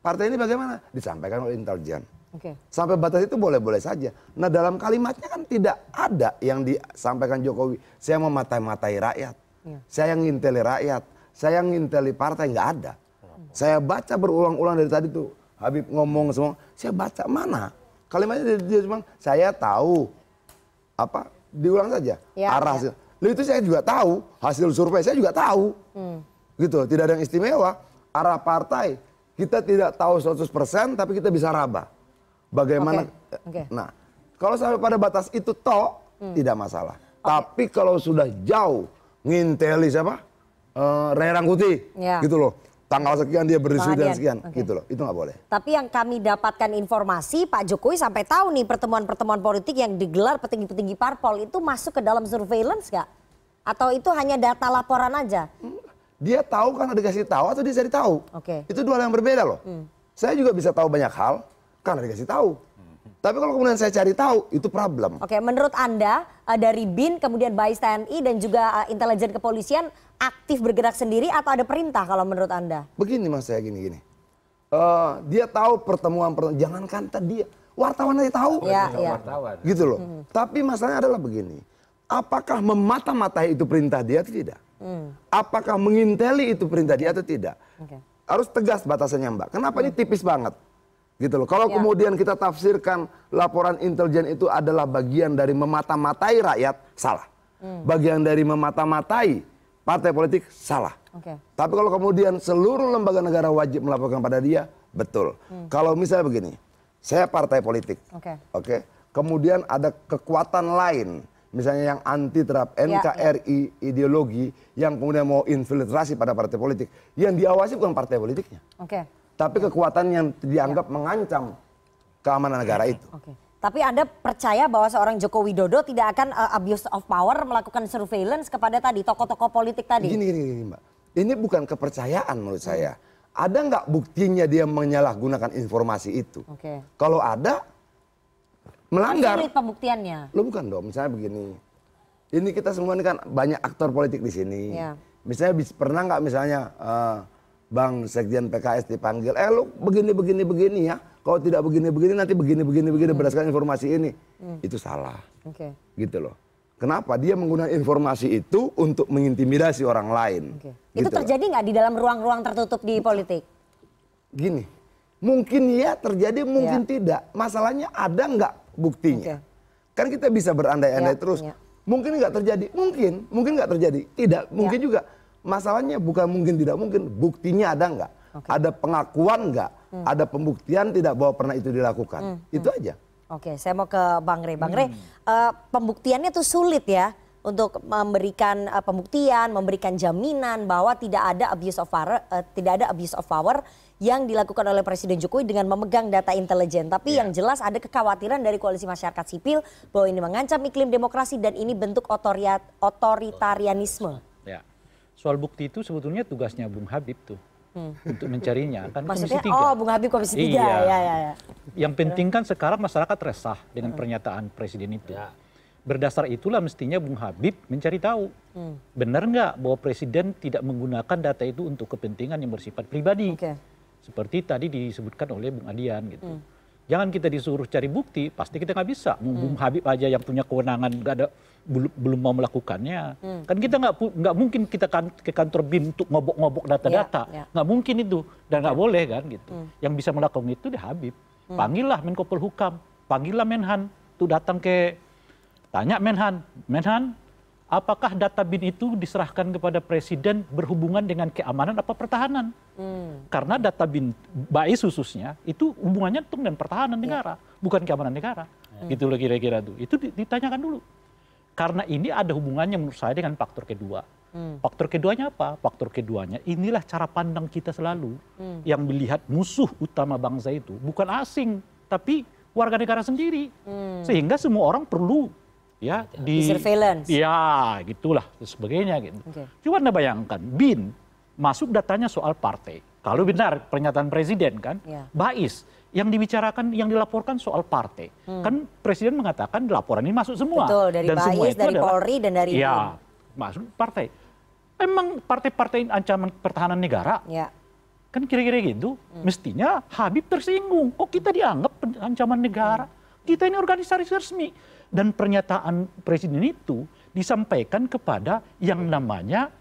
partai ini bagaimana? Disampaikan oleh intelijen. Oke. Sampai batas itu boleh-boleh saja. Nah dalam kalimatnya kan tidak ada yang disampaikan Jokowi. Saya mematai-matai rakyat. Iya. Saya nginteli rakyat. Saya nginteli partai. nggak ada. Saya baca berulang-ulang dari tadi tuh. Habib ngomong semua. Saya baca mana? Kalimatnya dia, dia cuma saya tahu. Apa? Diulang saja. Ya, Arah ya. Lalu itu saya juga tahu. Hasil survei saya juga tahu. Gitu. Tidak ada yang istimewa. Arah partai. Kita tidak tahu 100% tapi kita bisa raba. Bagaimana? Oke, oke. Nah, kalau sampai pada batas itu toh tidak masalah. Tapi kalau sudah jauh nginteli siapa? Eh, Ray Rangkuti, Ya. gitu loh. Tanggal sekian dia berdiskusi Bang dan sekian, oke. gitu loh. Itu nggak boleh. Tapi yang kami dapatkan informasi Pak Jokowi sampai tahu nih pertemuan-pertemuan politik yang digelar petinggi-petinggi parpol itu masuk ke dalam surveillance nggak? Atau itu hanya data laporan aja? Dia tahu karena dikasih tahu atau dia cari tahu. Oke. Itu dua hal yang berbeda loh. Saya juga bisa tahu banyak hal karena dikasih tahu. Tapi kalau kemudian saya cari tahu, itu problem. Oke, menurut Anda eh, dari BIN kemudian Bais TNI dan juga eh, intelijen kepolisian aktif bergerak sendiri atau ada perintah kalau menurut Anda? Begini mas saya gini-gini. Eh, dia tahu pertemuan pertemuan, jangankan tadi wartawan aja tahu. Iya, iya. Gitu loh. Tapi masalahnya adalah begini. Apakah memata-matai itu perintah dia atau tidak? Apakah menginteli itu perintah dia atau tidak? Oke. Harus tegas batasannya Mbak. Kenapa ini tipis banget? Gitu loh. Kalau Ya. kemudian kita tafsirkan laporan intelijen itu adalah bagian dari memata-matai rakyat, salah. Bagian dari memata-matai partai politik, salah. Oke. Tapi kalau kemudian seluruh lembaga negara wajib melaporkan pada dia, betul. Kalau misalnya begini, saya partai politik, Oke. oke. Kemudian ada kekuatan lain, misalnya yang anti terhadap Ya, NKRI ideologi, yang kemudian mau infiltrasi pada partai politik, yang diawasi bukan partai politiknya, Oke. Tapi kekuatan yang dianggap mengancam keamanan negara itu. Oke. Tapi Anda percaya bahwa seorang Joko Widodo tidak akan eh, abuse of power melakukan surveillance kepada tadi tokoh-tokoh politik tadi? Gini, gini, gini, Mbak. Ini bukan kepercayaan menurut saya. Ada nggak buktinya dia menyalahgunakan informasi itu? Oke. Kalau ada, melanggar. Sulit pembuktiannya. Lo bukan dong, misalnya begini. Ini kita semua ini kan banyak aktor politik di sini. Iya. Misalnya pernah nggak misalnya eh, Bang Sekjen PKS dipanggil, eh lu begini begini begini ya. Kalau tidak begini begini nanti begini begini begini berdasarkan informasi ini. Itu salah, Oke. gitu loh. Kenapa dia menggunakan informasi itu untuk mengintimidasi orang lain? Oke. Gitu Itu terjadi nggak di dalam ruang-ruang tertutup di politik? Gini, mungkin ya terjadi, mungkin Ya. tidak. Masalahnya ada nggak buktinya? Oke. Kan kita bisa berandai-andai Ya, terus. ya. Mungkin nggak terjadi, mungkin, mungkin nggak terjadi, tidak, Ya. mungkin juga. Masalahnya bukan mungkin tidak mungkin, buktinya ada nggak? Ada pengakuan nggak? Hmm. Ada pembuktian tidak bahwa pernah itu dilakukan? Itu aja. Oke, saya mau ke Bang Rey. Bang Rey, eh, pembuktiannya tuh sulit ya untuk memberikan eh, pembuktian, memberikan jaminan bahwa tidak ada abuse of power, eh, tidak ada abuse of power yang dilakukan oleh Presiden Jokowi dengan memegang data intelijen. Tapi yang jelas ada kekhawatiran dari koalisi masyarakat sipil bahwa ini mengancam iklim demokrasi dan ini bentuk otoriat, otoritarianisme. Ya. Soal bukti itu sebetulnya tugasnya Bung Habib tuh. Untuk mencarinya kan Maksudnya, Komisi 3. oh Bung Habib Komisi 3. Iya. Ya, ya, ya. Yang penting kan sekarang masyarakat resah dengan pernyataan presiden itu. Berdasar itulah mestinya Bung Habib mencari tahu. Benar nggak bahwa presiden tidak menggunakan data itu untuk kepentingan yang bersifat pribadi. Oke. Seperti tadi disebutkan oleh Bung Adian gitu. Jangan kita disuruh cari bukti, pasti kita nggak bisa. Bung Habib aja yang punya kewenangan nggak ada belum belum mau melakukannya. Kan kita nggak mungkin kita kan ke kantor BIN untuk ngobok-ngobok data-data. Ya, ya. Nggak mungkin itu dan nggak boleh kan gitu. Yang bisa melakukan itu dia Habib. Panggillah Menko Polhukam, panggillah Menhan, tuh datang ke tanya Menhan, Menhan apakah data bin itu diserahkan kepada presiden berhubungan dengan keamanan apa pertahanan? Hmm. Karena data bin BAIS khususnya itu hubungannya dengan pertahanan negara, bukan keamanan negara. Gitu loh kira-kira tuh. Itu di- ditanyakan dulu. Karena ini ada hubungannya menurut saya dengan faktor kedua. Hmm. Faktor keduanya apa? Faktor keduanya inilah cara pandang kita selalu Hmm. yang melihat musuh utama bangsa itu bukan asing tapi warga negara sendiri. Hmm. Sehingga semua orang perlu ya Di surveillance. Ya, gitulah sebagainya gitu. Oke. Coba Anda bayangkan, BIN masuk datanya soal partai. Kalau benar pernyataan presiden kan, Ya. Bais yang dibicarakan, yang dilaporkan soal partai. Kan presiden mengatakan laporan ini masuk semua. Hmm. Betul, dari semua Bais, itu dari adalah- Polri, dan dari Ya, masuk partai. Emang partai-partai ancaman pertahanan negara? Ya. Kan kira-kira gitu. Hmm. Mestinya Habib tersinggung. Kok kita dianggap ancaman negara? Kita ini organisasi resmi. Dan pernyataan presiden itu disampaikan kepada yang namanya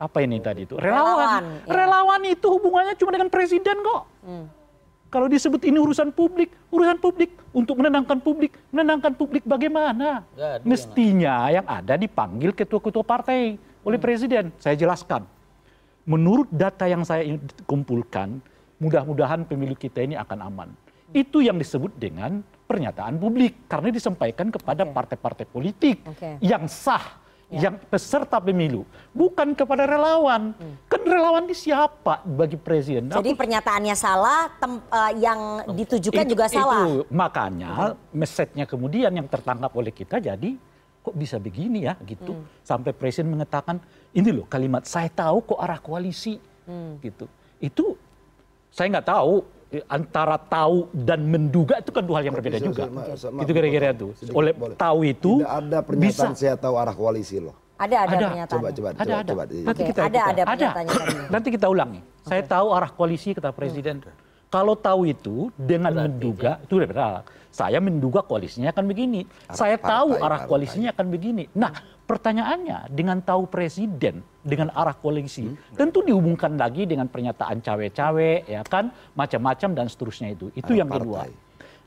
apa ini tadi itu Relawan, relawan. ya. Relawan itu hubungannya cuma dengan presiden kok. Hmm. Kalau disebut ini urusan publik, urusan publik untuk menenangkan publik, menenangkan publik bagaimana? Ada Mestinya yang ada dipanggil ketua-ketua partai oleh presiden. Saya jelaskan. Menurut data yang saya kumpulkan, mudah-mudahan pemilu kita ini akan aman. Itu yang disebut dengan pernyataan publik karena disampaikan kepada partai-partai politik Oke. yang sah. Yang peserta pemilu, bukan kepada relawan. Kan relawan ini siapa bagi presiden? Jadi Aku- pernyataannya salah, tem- eh, yang ditujukan itu- juga salah. Itu makanya message-nya kemudian yang tertangkap oleh kita jadi kok bisa begini ya gitu. Hmm. Sampai presiden mengatakan ini loh kalimat saya tahu kok arah koalisi Hmm. gitu. Itu saya nggak tahu antara tahu dan menduga itu kan dua hal yang berbeda Saya- juga. saya- saya- maaf, Itu kira-kira. Sedikit, Oleh boleh. tahu itu Tidak ada pernyataan bisa saya tahu arah koalisi loh. Ada, ada, Ada. pernyataan. Coba, coba, ada coba, ada. coba. Nanti kita, ada, kita- ada pernyataannya tadi. Nanti kita ulangi. Saya tahu arah koalisi kata presiden. Kalau tahu itu dengan menduga itu udah benar. Saya menduga koalisinya akan begini. saya tahu partai, arah partai. koalisinya akan begini. Nah, pertanyaannya dengan tahu presiden dengan arah koalisi tentu dihubungkan lagi dengan pernyataan cawe-cawe ya kan macam-macam dan seterusnya itu. Itu yang kedua.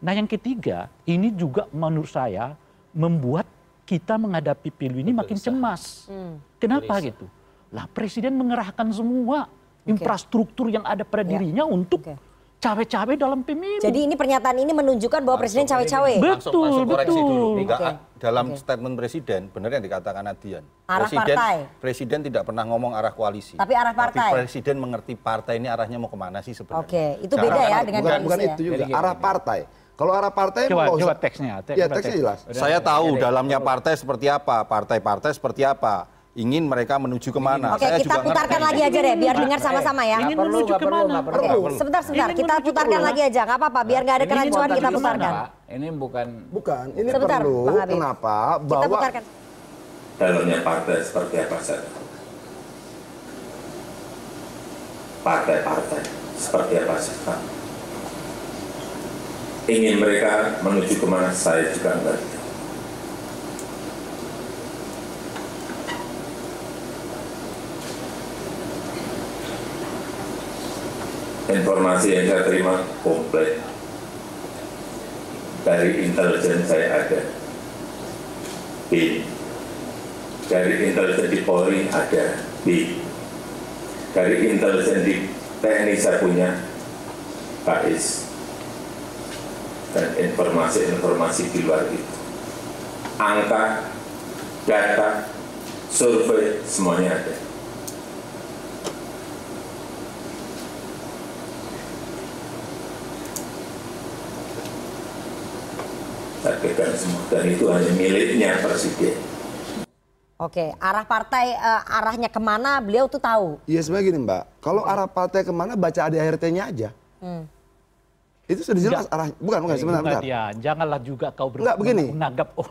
Nah, yang ketiga, ini juga menurut saya membuat kita menghadapi pilu ini makin cemas. Hmm. Kenapa gitu? Lah presiden mengerahkan semua infrastruktur yang ada pada Ya. dirinya untuk Oke. Cawe-cawe dalam pemilu. Jadi ini pernyataan ini menunjukkan bahwa presiden cawe-cawe. betul, langsung betul. dulu. Enggak, Oke. dalam Oke. statement presiden benar yang dikatakan Adian. Arah presiden, partai. Presiden tidak pernah ngomong arah koalisi. Tapi arah partai. Tapi presiden mengerti partai ini arahnya mau ke mana sih sebenarnya. Oke, itu Cara- beda ya cara- dengan bukan, koalisi bukan ya. itu juga. Jadi gini, arah partai. Kalau arah partai Coba, coba teksnya, te- Ya teksnya teks. jelas. Saya tahu dalamnya partai seperti apa, partai-partai seperti apa, ingin mereka menuju ke mana. Oke, Saya kita juga putarkan ngerti. lagi aja deh, biar dengar sama-sama ya. Ingin perlu, menuju nggak perlu, ke mana? nggak Oke, perlu. sebentar, sebentar. Ingin Kita putarkan lagi aja, nggak apa-apa. Biar nggak ada bukan kita putarkan. Ini bukan Bukan, ini Sebentar, perlu kenapa Kita bahwa putarkan. dalamnya partai seperti apa saja. Partai-partai seperti apa saja. Ingin mereka menuju ke mana saya juga enggak tahu. Informasi yang saya terima komplit dari intelijen saya ada. Bin dari intelijen di Polri ada. Bin dari intelijen di TNI saya punya KIS dan informasi-informasi di luar itu. Angka data survei semuanya ada saya pegang semua dan itu hanya miliknya presiden Oke, arah partai eh, arahnya ke mana beliau tuh tahu. Iya sebenarnya gini Mbak, kalau arah partai ke mana baca ADART-nya aja. Hmm. Itu sudah jelas arah, bukan bukan sebentar, Bunga bentar. dia, janganlah juga kau ber- Enggak, begini. menganggap oh,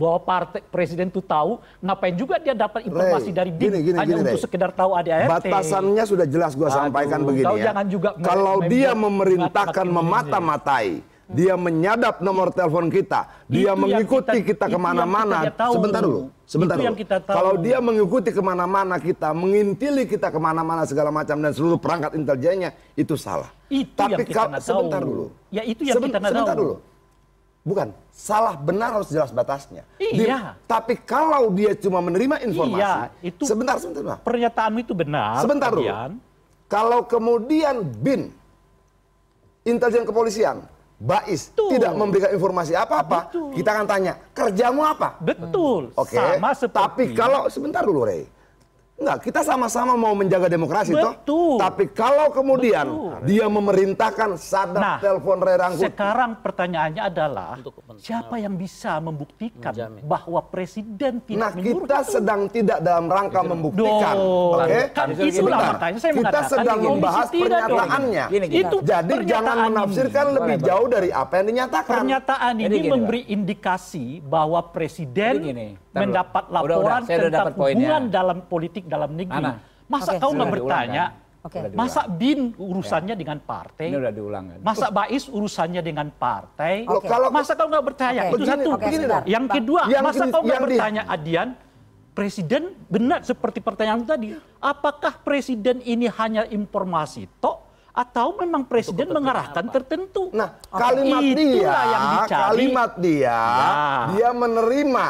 bahwa partai presiden itu tahu, ngapain juga dia dapat informasi Ray, dari BIN gini, gini, hanya gini, untuk Ray. sekedar tahu ADART. Batasannya sudah jelas gua Aduh, sampaikan begini kau ya. jangan juga Kalau dia memerintahkan memata-matai, dia menyadap nomor telepon kita, dia Itu mengikuti kita- kita, ke mana-mana. kita. Sebentar dulu, sebentar Itu dulu. kita tahu. Kalau dia mengikuti ke mana-mana kita, mengintili kita ke mana-mana segala macam dan seluruh perangkat intelijennya, itu salah. Itu Tapi yang kita kalau tahu. sebentar dulu. Ya, itu yang kita nggak sebentar tahu. dulu. Bukan, salah benar harus jelas batasnya. Iya. Di, tapi kalau dia cuma menerima informasi, Iya, itu sebentar, sebentar. Pernyataanmu itu benar. Sebentar dulu. Adian. Kalau kemudian BIN, intelijen kepolisian, Bais Betul. tidak memberikan informasi apa-apa, kita akan tanya, kerjamu apa? Betul. Oke. Sama seperti. Tapi kalau sebentar dulu, Rey. Enggak, kita sama-sama mau menjaga demokrasi toh. Betul. Tapi kalau kemudian Betul. dia memerintahkan sadap Nah, telepon Rangkuti. Sekarang pertanyaannya adalah siapa yang bisa membuktikan Menjamin. bahwa presiden tidak Nah, kita itu? sedang tidak dalam rangka membuktikan. Oke? Kan itulah makanya saya Kita mengatakan sedang membahas pernyataannya. Gini, gini. Itu Jadi jangan pernyataan ini. menafsirkan lebih jauh dari apa yang dinyatakan. Pernyataan ini gini, Pak. memberi indikasi bahwa presiden Mendapat Udah, udah, laporan saya udah tentang dapat poinnya. hubungan dalam politik dalam negeri. Ana. Masa Oke. kau nggak bertanya? kan? Diulang. Masa bin urusannya dengan partai? Ini udah diulang kan? Masa Bais urusannya dengan partai? Kalau Masa kau nggak bertanya? Oke. Itu satu. sebentar. Yang kedua, Yang masa kau nggak yang di- bertanya Adian? Presiden benar seperti pertanyaan tadi. Apakah presiden ini hanya informasi tok atau memang presiden mengarahkan tertentu? Nah, kalimat Itulah dia, yang dicari. kalimat dia, Ya. dia menerima,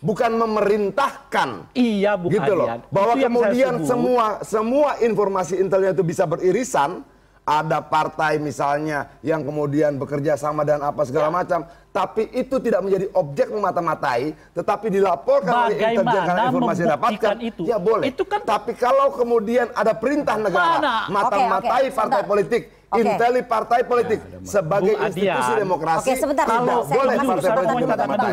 bukan memerintahkan. Iya, Bu gitu loh. Bahwa kemudian semua semua informasi intelnya itu bisa beririsan. Ada partai misalnya yang kemudian bekerja sama dan apa segala Ya. macam, tapi itu tidak menjadi objek memata-matai, tetapi dilaporkan oleh intelijen karena informasi yang dapatkan. itu? Ya boleh. Itu kan- Tapi kalau kemudian ada perintah negara mata-matai Oke, oke, partai sebentar. politik, Oke. inteli partai politik sebagai Bung institusi Adian. demokrasi, Oke, sebentar. tidak Kalau- saya boleh partai politik mata-matai.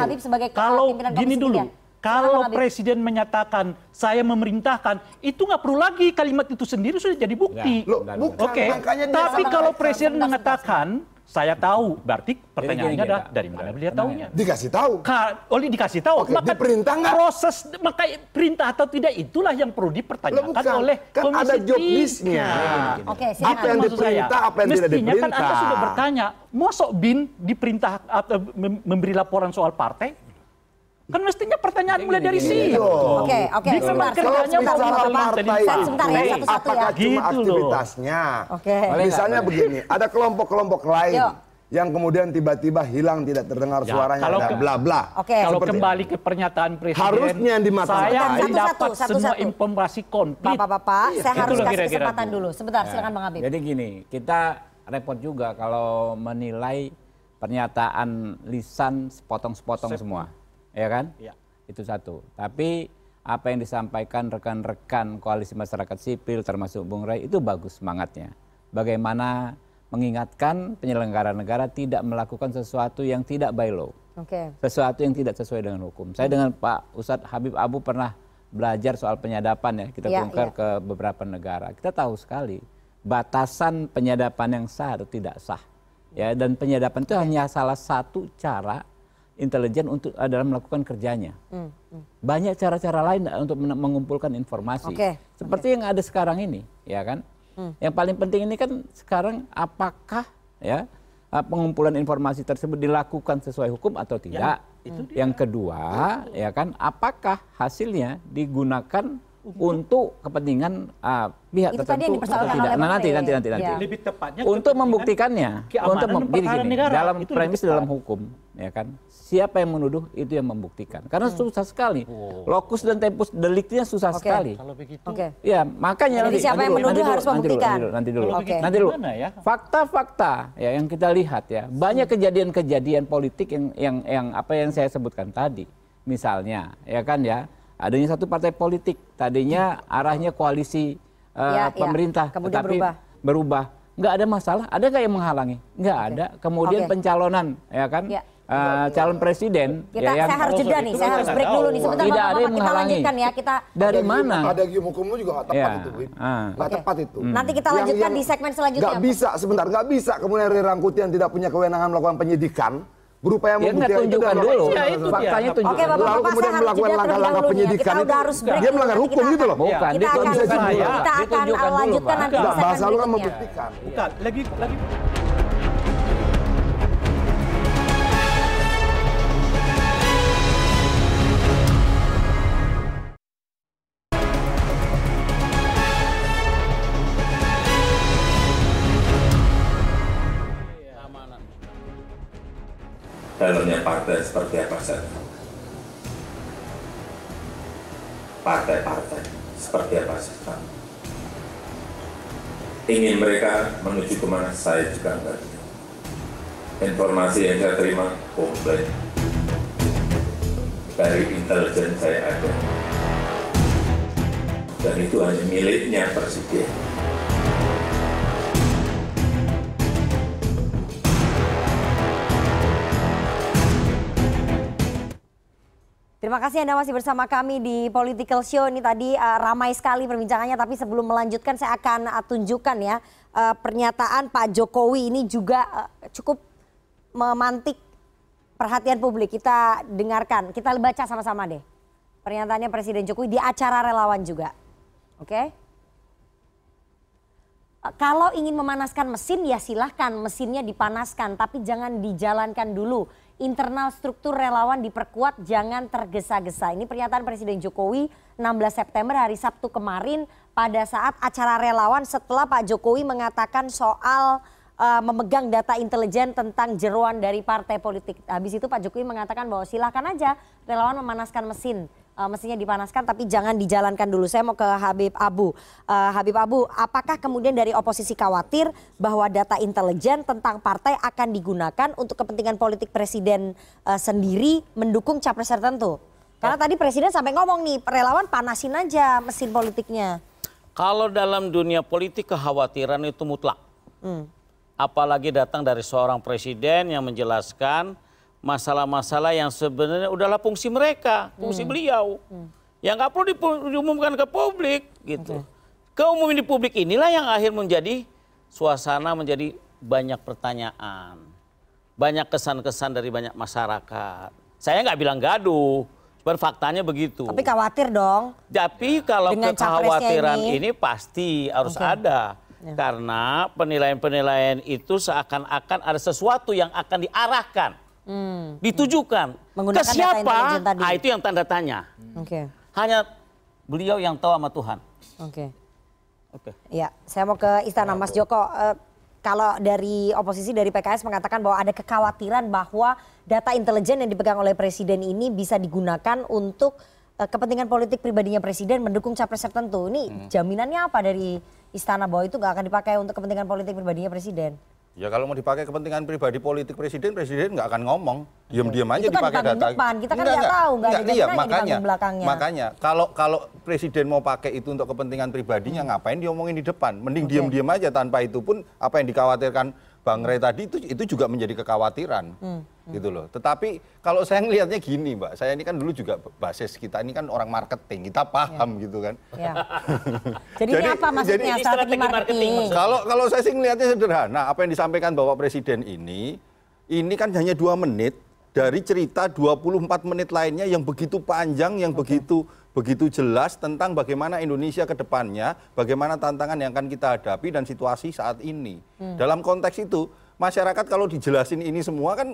Kalau gini dulu. Kalau Habib. presiden menyatakan saya memerintahkan, itu nggak perlu lagi kalimat itu sendiri sudah jadi bukti. Loh, Oke, makanya dia tapi sama- kalau presiden mengatakan saya tahu, berarti pertanyaannya adalah dari mana beliau Tenang tahunya? dikasih tahu. Ka- oleh dikasih tahu, Oke, diperintah nggak? proses maka perintah atau tidak itulah yang perlu Loh, dipertanyakan bukan. oleh Kan Komisi ada job list-nya. Oke, Apa silakan. yang diperintah, saya, apa yang tidak mestinya diperintah. kan Anda sudah bertanya, mosok bin diperintah atau mem- memberi laporan soal partai? Kan mestinya pertanyaan mulai dari Iya. situ. Oke, oke, sebentar. Kerjanya mau partai? Sebentar ya, itu, satu-satu apakah ya. cuma Gitu aktivitasnya? Oke. Misalnya begini, ada kelompok-kelompok lain yang kemudian tiba-tiba hilang tidak terdengar Ya, suaranya kalau ada ke- bla bla. Oke. Kalau Seperti- kembali ke pernyataan presiden, Harusnya yang dimata-matai. saya Satu-satu, mendapat satu-satu. semua informasi komplit. Bapak-bapak, saya Itu harus kasih kesempatan Bu. dulu. Sebentar, silakan Bang Habib. Jadi gini, kita repot juga kalau menilai pernyataan lisan sepotong-sepotong semua, ya kan? Iya. Itu satu. Tapi apa yang disampaikan rekan-rekan koalisi masyarakat sipil termasuk Bung Rai itu bagus semangatnya. Bagaimana mengingatkan penyelenggara negara tidak melakukan sesuatu yang tidak by law Oke. sesuatu yang tidak sesuai dengan hukum. Saya dengan Pak Ustadz Habib Abu pernah belajar soal penyadapan ya, kita Iya, bongkar iya. ke beberapa negara. Kita tahu sekali batasan penyadapan yang sah atau tidak sah. Ya, dan penyadapan itu hanya salah satu cara intelijen untuk eh, dalam melakukan kerjanya. Hmm, Banyak cara-cara lain untuk men- mengumpulkan informasi. Oke, Seperti yang ada sekarang ini, ya kan? Hmm. Yang paling penting ini kan sekarang apakah ya eh, pengumpulan informasi tersebut dilakukan sesuai hukum atau tidak? Yang kedua, ya kan, apakah hasilnya digunakan untuk kepentingan ah, pihak Itu tadi yang tertentu atau tidak? oleh Nah, nanti, nanti, nanti, nanti. Ya. Lebih tepatnya Untuk membuktikannya, untuk gini, gini, negara. dalam premis dalam hukum, ya kan, siapa yang menuduh itu yang membuktikan. Karena susah sekali, lokus dan tempus deliknya susah Oke. sekali. Kalau begitu, Oke. Ya, makanya Jadi nanti, siapa nanti yang dulu, menuduh nanti harus dulu, nanti membuktikan. Nanti dulu, nanti dulu. Begitu Nanti dulu. ya? Fakta-fakta ya yang kita lihat ya, banyak kejadian-kejadian politik yang yang yang apa yang saya sebutkan tadi. Misalnya, ya kan ya, adanya satu partai politik tadinya arahnya koalisi eh, Ya, ya. pemerintah, Kemudian tetapi berubah. berubah. Nggak ada masalah. Ada nggak yang menghalangi? Nggak ada. Kemudian Oke. pencalonan, ya kan? Ya. Eh, calon presiden Kita, ya yang saya harus jeda nih, saya harus break dulu nih. Sebentar, Tidak ada yang kita menghalangi. lanjutkan ya. Kita dari Ada mana? gium- Ada gium hukumnya juga nggak tepat Ya, itu, Win. ah. Nggak Oke. tepat itu. Nanti kita lanjutkan yang di segmen selanjutnya. Nggak bisa, sebentar, nggak bisa. Kemudian Rangkuti yang tidak punya kewenangan melakukan penyidikan, berupaya Ya membuktikan itu tunjukkan dan dulu. Ya, itu dia. Faktanya Oke, tunjukkan. Oke. Bapak-Bapak, Lalu kemudian melakukan langkah-langkah penyidikan Kita itu, harus break dia melanggar hukum gitu loh. akan- Bukan, Kita akan, lanjutkan nanti bahasa lu kan membuktikan. bukan lagi lagi partai seperti apa saja. Partai-partai seperti apa saja. Ingin mereka menuju ke mana saya juga enggak. Informasi yang saya terima komplit dari intelijen saya ada. Dan itu hanya miliknya Presiden. Terima kasih Anda masih bersama kami di Political Show. Ini tadi uh, ramai sekali perbincangannya, tapi sebelum melanjutkan saya akan uh, tunjukkan ya uh, pernyataan Pak Jokowi ini juga uh, cukup memantik perhatian publik. Kita dengarkan, kita baca sama-sama deh. Pernyataannya Presiden Jokowi di acara relawan juga. Oke? Okay? Kalau ingin memanaskan mesin ya silahkan mesinnya dipanaskan, tapi jangan dijalankan dulu internal struktur relawan diperkuat jangan tergesa-gesa. Ini pernyataan Presiden Jokowi 16 September hari Sabtu kemarin pada saat acara relawan setelah Pak Jokowi mengatakan soal uh, memegang data intelijen tentang jeruan dari partai politik. Habis itu Pak Jokowi mengatakan bahwa silahkan aja relawan memanaskan mesin mestinya dipanaskan tapi jangan dijalankan dulu. Saya mau ke Habib Abu. Uh, Habib Abu, apakah kemudian dari oposisi khawatir bahwa data intelijen tentang partai akan digunakan untuk kepentingan politik presiden uh, sendiri mendukung capres tertentu? Karena tadi presiden sampai ngomong nih, relawan panasin aja mesin politiknya. Kalau dalam dunia politik kekhawatiran itu mutlak. Hmm. Apalagi datang dari seorang presiden yang menjelaskan masalah-masalah yang sebenarnya udahlah fungsi mereka, fungsi hmm. beliau. Hmm. Yang nggak perlu diumumkan ke publik gitu. Okay. Keumuman di publik inilah yang akhir menjadi suasana menjadi banyak pertanyaan. Banyak kesan-kesan dari banyak masyarakat. Saya nggak bilang gaduh, cuma faktanya begitu. Tapi khawatir dong. Tapi kalau Dengan kekhawatiran ini, ini pasti harus okay. ada. Ya. Karena penilaian-penilaian itu seakan-akan ada sesuatu yang akan diarahkan Hmm. Ditujukan Menggunakan ke siapa? Tadi. Ah, itu yang tanda tanya. Oke. Okay. Hanya beliau yang tahu sama Tuhan. Oke. Okay. Oke. Okay. Ya, saya mau ke Istana Mas Joko. Uh, kalau dari oposisi dari PKS mengatakan bahwa ada kekhawatiran bahwa data intelijen yang dipegang oleh presiden ini bisa digunakan untuk uh, kepentingan politik pribadinya presiden mendukung capres tertentu. Ini hmm. jaminannya apa dari istana bahwa itu nggak akan dipakai untuk kepentingan politik pribadinya presiden? Ya kalau mau dipakai kepentingan pribadi politik presiden, presiden nggak akan ngomong, diam-diam aja itu kan dipakai data. Depan. Kita kan nggak tahu, nggak ada iya, makanya, di belakangnya. Makanya kalau kalau presiden mau pakai itu untuk kepentingan pribadinya, hmm. ngapain diomongin di depan? Mending okay. diam-diam aja tanpa itu pun apa yang dikhawatirkan Bang Ray tadi itu itu juga menjadi kekhawatiran. Hmm gitu loh. Tetapi kalau saya ngelihatnya gini, Mbak, saya ini kan dulu juga basis kita ini kan orang marketing, kita paham ya. gitu kan. Ya. <laughs> jadi, jadi apa maksudnya jadi, strategi marketing? Kalau kalau saya sih ngelihatnya sederhana, apa yang disampaikan Bapak Presiden ini, ini kan hanya dua menit dari cerita 24 menit lainnya yang begitu panjang, yang okay. begitu begitu jelas tentang bagaimana Indonesia ke depannya, bagaimana tantangan yang akan kita hadapi dan situasi saat ini. Hmm. Dalam konteks itu, masyarakat kalau dijelasin ini semua kan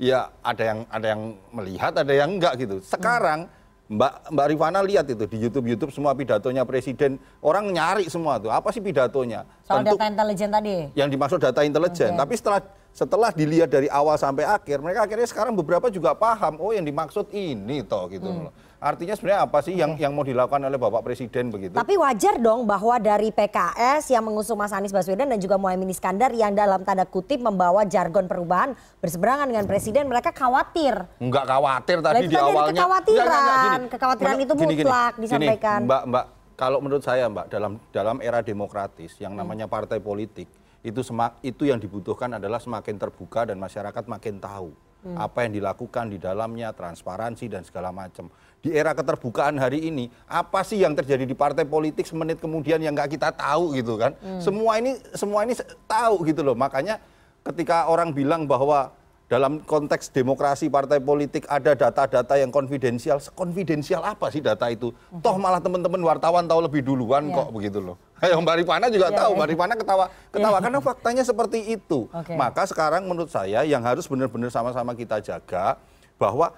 ya ada yang ada yang melihat, ada yang enggak gitu. Sekarang Mbak Mbak Rifana lihat itu di YouTube YouTube semua pidatonya presiden orang nyari semua tuh apa sih pidatonya? Soal Tentu, data intelijen tadi. Yang dimaksud data intelijen. Okay. Tapi setelah setelah dilihat dari awal sampai akhir, mereka akhirnya sekarang beberapa juga paham oh yang dimaksud ini toh gitu hmm. loh. Artinya sebenarnya apa sih yang yang mau dilakukan oleh Bapak Presiden begitu? Tapi wajar dong bahwa dari PKS yang mengusung Mas Anies Baswedan dan juga Muhaimin Iskandar yang dalam tanda kutip membawa jargon perubahan berseberangan dengan Presiden, mereka khawatir. Enggak khawatir tadi di awalnya. Kekhawatiran, enggak, enggak, gini. kekhawatiran itu gini, mutlak gini, disampaikan. Gini, mbak, Mbak, kalau menurut saya Mbak dalam dalam era demokratis yang namanya partai politik itu semak, itu yang dibutuhkan adalah semakin terbuka dan masyarakat makin tahu hmm. apa yang dilakukan di dalamnya, transparansi dan segala macam di era keterbukaan hari ini apa sih yang terjadi di partai politik semenit kemudian yang nggak kita tahu gitu kan hmm. semua ini semua ini tahu gitu loh makanya ketika orang bilang bahwa dalam konteks demokrasi partai politik ada data-data yang konfidensial konfidensial apa sih data itu hmm. toh malah teman-teman wartawan tahu lebih duluan yeah. kok begitu loh <laughs> Ayo Mbak Rifana juga yeah, tahu, yeah. Mbak Rifana ketawa, ketawa yeah. karena faktanya seperti itu. Okay. Maka sekarang menurut saya yang harus benar-benar sama-sama kita jaga bahwa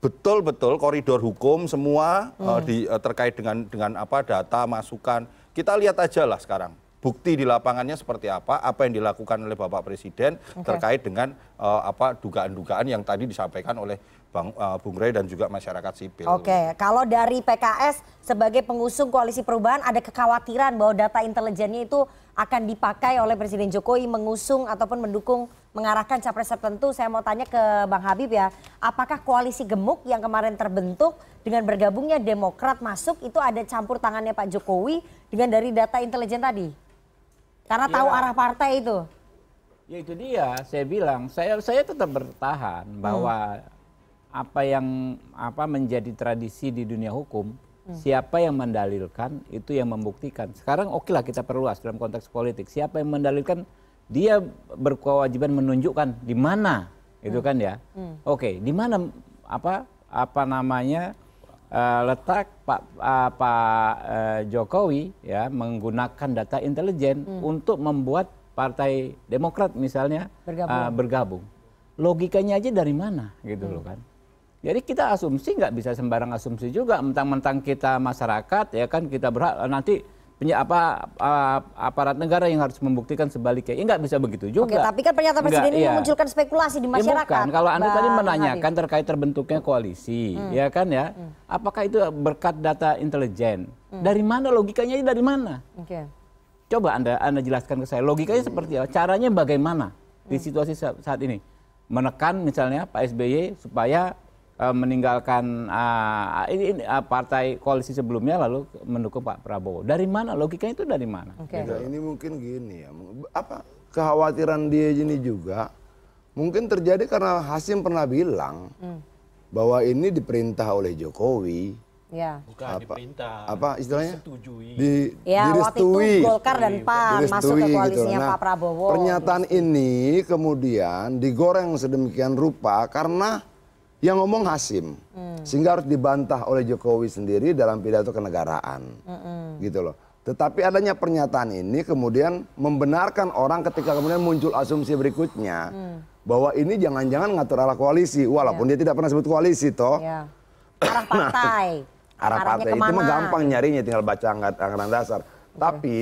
betul-betul koridor hukum semua hmm. uh, di uh, terkait dengan dengan apa data masukan. Kita lihat aja lah sekarang bukti di lapangannya seperti apa, apa yang dilakukan oleh Bapak Presiden okay. terkait dengan uh, apa dugaan-dugaan yang tadi disampaikan oleh Bang uh, Bung Rey dan juga masyarakat sipil. Oke, okay. kalau dari PKS sebagai pengusung koalisi perubahan ada kekhawatiran bahwa data intelijennya itu akan dipakai oleh Presiden Jokowi mengusung ataupun mendukung mengarahkan capres tertentu. Saya mau tanya ke Bang Habib ya, apakah koalisi gemuk yang kemarin terbentuk dengan bergabungnya Demokrat masuk itu ada campur tangannya Pak Jokowi dengan dari data intelijen tadi? Karena ya. tahu arah partai itu. Ya itu dia, saya bilang, saya saya tetap bertahan bahwa hmm. apa yang apa menjadi tradisi di dunia hukum Hmm. Siapa yang mendalilkan itu yang membuktikan. Sekarang oke lah kita perluas dalam konteks politik. Siapa yang mendalilkan dia berkewajiban menunjukkan di mana itu hmm. kan ya. Hmm. Oke, di mana apa apa namanya letak Pak uh, Pak uh, Jokowi ya menggunakan data intelijen hmm. untuk membuat Partai Demokrat misalnya bergabung. Uh, bergabung. Logikanya aja dari mana gitu hmm. loh kan. Jadi kita asumsi nggak bisa sembarang asumsi juga mentang-mentang kita masyarakat ya kan kita berhak nanti apa aparat negara yang harus membuktikan sebaliknya. Ya nggak bisa begitu juga. Oke, tapi kan pernyataan presiden ini iya. memunculkan spekulasi di masyarakat. Ya bukan. Kalau Anda tadi menanyakan Habib. terkait terbentuknya koalisi, hmm. ya kan ya. Hmm. Apakah itu berkat data intelijen? Hmm. Dari mana logikanya dari mana? Oke. Coba Anda Anda jelaskan ke saya logikanya hmm. seperti apa? Caranya bagaimana hmm. di situasi saat ini? Menekan misalnya Pak SBY supaya meninggalkan uh, ini, ini uh, partai koalisi sebelumnya lalu mendukung Pak Prabowo. Dari mana logikanya itu dari mana? Okay. Gitu. Ini mungkin gini ya, apa kekhawatiran dia ini juga mungkin terjadi karena Hasim pernah bilang hmm. bahwa ini diperintah oleh Jokowi. Ya. Bukan apa, diperintah. Apa istilahnya? Disetujui. Di, ya, direstui. waktu itu Golkar dan PAN masuk ke koalisinya gitu. nah, Pak Prabowo. Pernyataan ini kemudian digoreng sedemikian rupa karena yang ngomong Hasim. Hmm. Sehingga harus dibantah oleh Jokowi sendiri dalam pidato kenegaraan. Hmm. Gitu loh. Tetapi adanya pernyataan ini kemudian membenarkan orang ketika kemudian muncul asumsi berikutnya hmm. bahwa ini jangan-jangan ngatur arah koalisi walaupun yeah. dia tidak pernah sebut koalisi toh. Yeah. Arah partai. <clears throat> arah partai ke mana? itu mah gampang nyarinya tinggal baca anggaran dasar. Okay. Tapi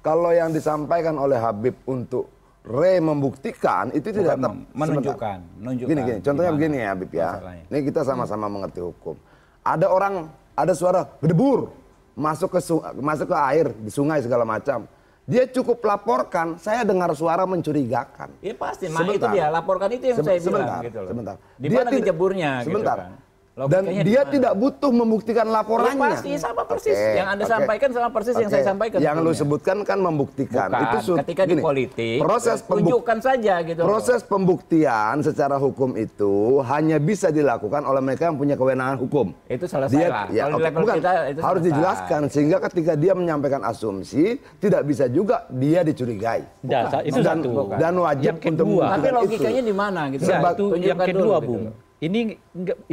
kalau yang disampaikan oleh Habib untuk re membuktikan itu Bukan tidak tetap menunjukkan, menunjukkan. Gini gini, contohnya begini ya Habib ya. Masalahnya. Ini kita sama-sama hmm. mengerti hukum. Ada orang ada suara gedebur masuk ke masuk ke air di sungai segala macam. Dia cukup laporkan, saya dengar suara mencurigakan. Iya pasti, sebentar. itu dia, laporkan itu yang Seben, saya bilang sebentar, gitu loh. Sebentar. Di mana kejeburnya sebentar. gitu kan. Dan dia di mana? tidak butuh membuktikan laporannya. Ya, pasti sama persis. Okay, yang Anda okay. sampaikan sama persis okay. yang saya sampaikan. Yang lu sebutkan kan membuktikan. Bukan, itu ketika gini, di politik proses tunjukkan saja gitu. Proses loh. pembuktian secara hukum itu hanya bisa dilakukan oleh mereka yang punya kewenangan hukum. Itu salah dia, Ya, okay, bukan, kita itu harus dijelaskan sehingga ketika dia menyampaikan asumsi tidak bisa juga dia dicurigai. Bukan. itu dan, satu. Dan wajib yang kedua. untuk Tapi logikanya di mana gitu. Sebab, itu yang kedua, dulu, Bung. Gitu. Ini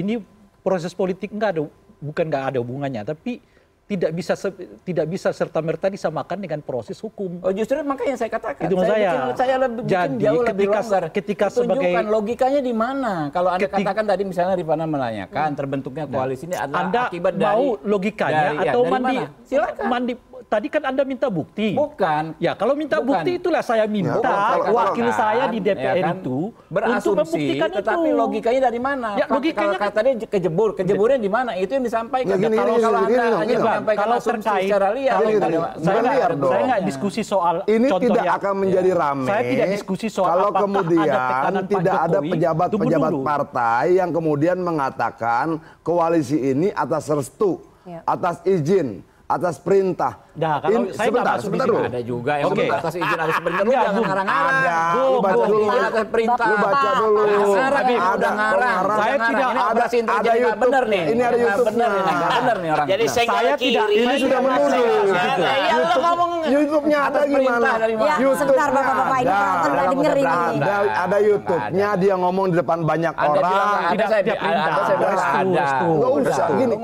ini proses politik enggak ada bukan enggak ada hubungannya tapi tidak bisa tidak bisa serta merta disamakan dengan proses hukum. Oh justru makanya saya katakan. Itu saya. Saya, bikin, saya lebih Jadi, jauh ketika, lebih longgar. Ketika sebagai logikanya di mana? Kalau anda ketika, katakan tadi misalnya Rifana menanyakan hmm. terbentuknya koalisi ini adalah anda akibat dari. mau logikanya dari, atau ya, mandi? Mana? Silakan. Mandi tadi kan Anda minta bukti. Bukan. Ya, kalau minta Bukan. bukti itulah saya minta ya, wakil kan, saya di DPR ya kan, itu berasumsi, untuk membuktikan tetapi itu. logikanya dari mana? Ya, logikanya kalau katanya kejebur, kejeburnya di mana? Itu yang disampaikan. Ya, gini, kalau kalau Anda gini, hanya menyampaikan kalau terkait secara liar, kalau saya nggak saya nggak diskusi soal ini tidak akan menjadi ramai. Saya tidak diskusi soal kalau kemudian tidak ada pejabat-pejabat partai yang kemudian mengatakan koalisi ini atas restu, atas izin atas perintah. Nah, kalau In, saya sebentar, sebentar dulu. Ada juga yang okay. atas izin atas perintah. Lu jangan ngarang-ngarang. Ada. Lu baca dulu. atas perintah. Lu baca dulu. Ngarang, ada ngarang. Saya tidak ada ada YouTube. Benar nih. Ini ada YouTube. Benar nih. Benar nih orang. Jadi saya tidak ini sudah menuduh. Ya lu ngomong YouTube-nya ada gimana? Ya, sebentar Bapak-bapak ini penonton enggak denger ini. Ada ada YouTube-nya dia ngomong di depan banyak orang. Tidak saya ada. Saya ada. Enggak usah gini.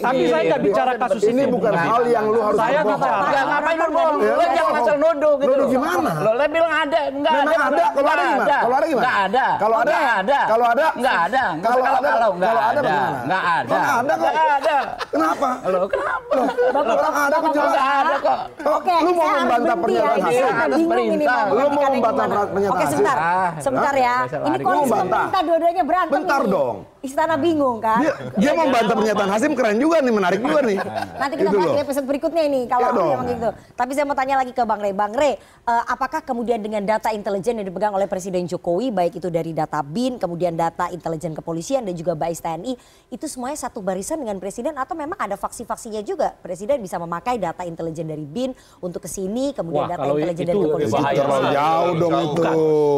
Tapi saya enggak bicara kasus ini bukan hal yang lu harus saya. Enggak, ngapain lu Lo ada? jangan asal nuduh gitu. Nuduh loh. gimana? Lo lah bilang ada, enggak ada. Memang ada, kalau ada gimana? Kalau ada gimana? Enggak ada. Kalau ada? Nggak ada. Kalau ada? Enggak ada. Nggak Kalau ada? kalau enggak ada bagaimana? Enggak ada. Nggak ada kok. Enggak ada. Kenapa? Lo kenapa? Orang ada kok jelas. Enggak ada kok. Oke, Lu mau membantah ya. pernyataan ini perintah. mau Lu mau membantah pernyataan Oke, Hasim? sebentar. Ah, Sebentar ya. Ini koalisi pemerintah dua-duanya berantem Bentar dong. Istana bingung kan? Dia, dia membantah pernyataan Hasim keren juga nih, menarik juga nih. Nanti kita Gitu bahas di episode berikutnya ini kalau dong. memang gitu. Tapi saya mau tanya lagi ke Bang Rey. Bang Rey, eh, apakah kemudian dengan data intelijen yang dipegang oleh Presiden Jokowi, baik itu dari data BIN, kemudian data intelijen kepolisian dan juga BAIS TNI, itu semuanya satu barisan dengan Presiden atau memang ada faksi-faksinya juga? Presiden bisa memakai data intelijen dari BIN untuk ke sini, kemudian Wah, data intelijen itu dari kepolisian. bahaya. Terlalu jauh dong itu.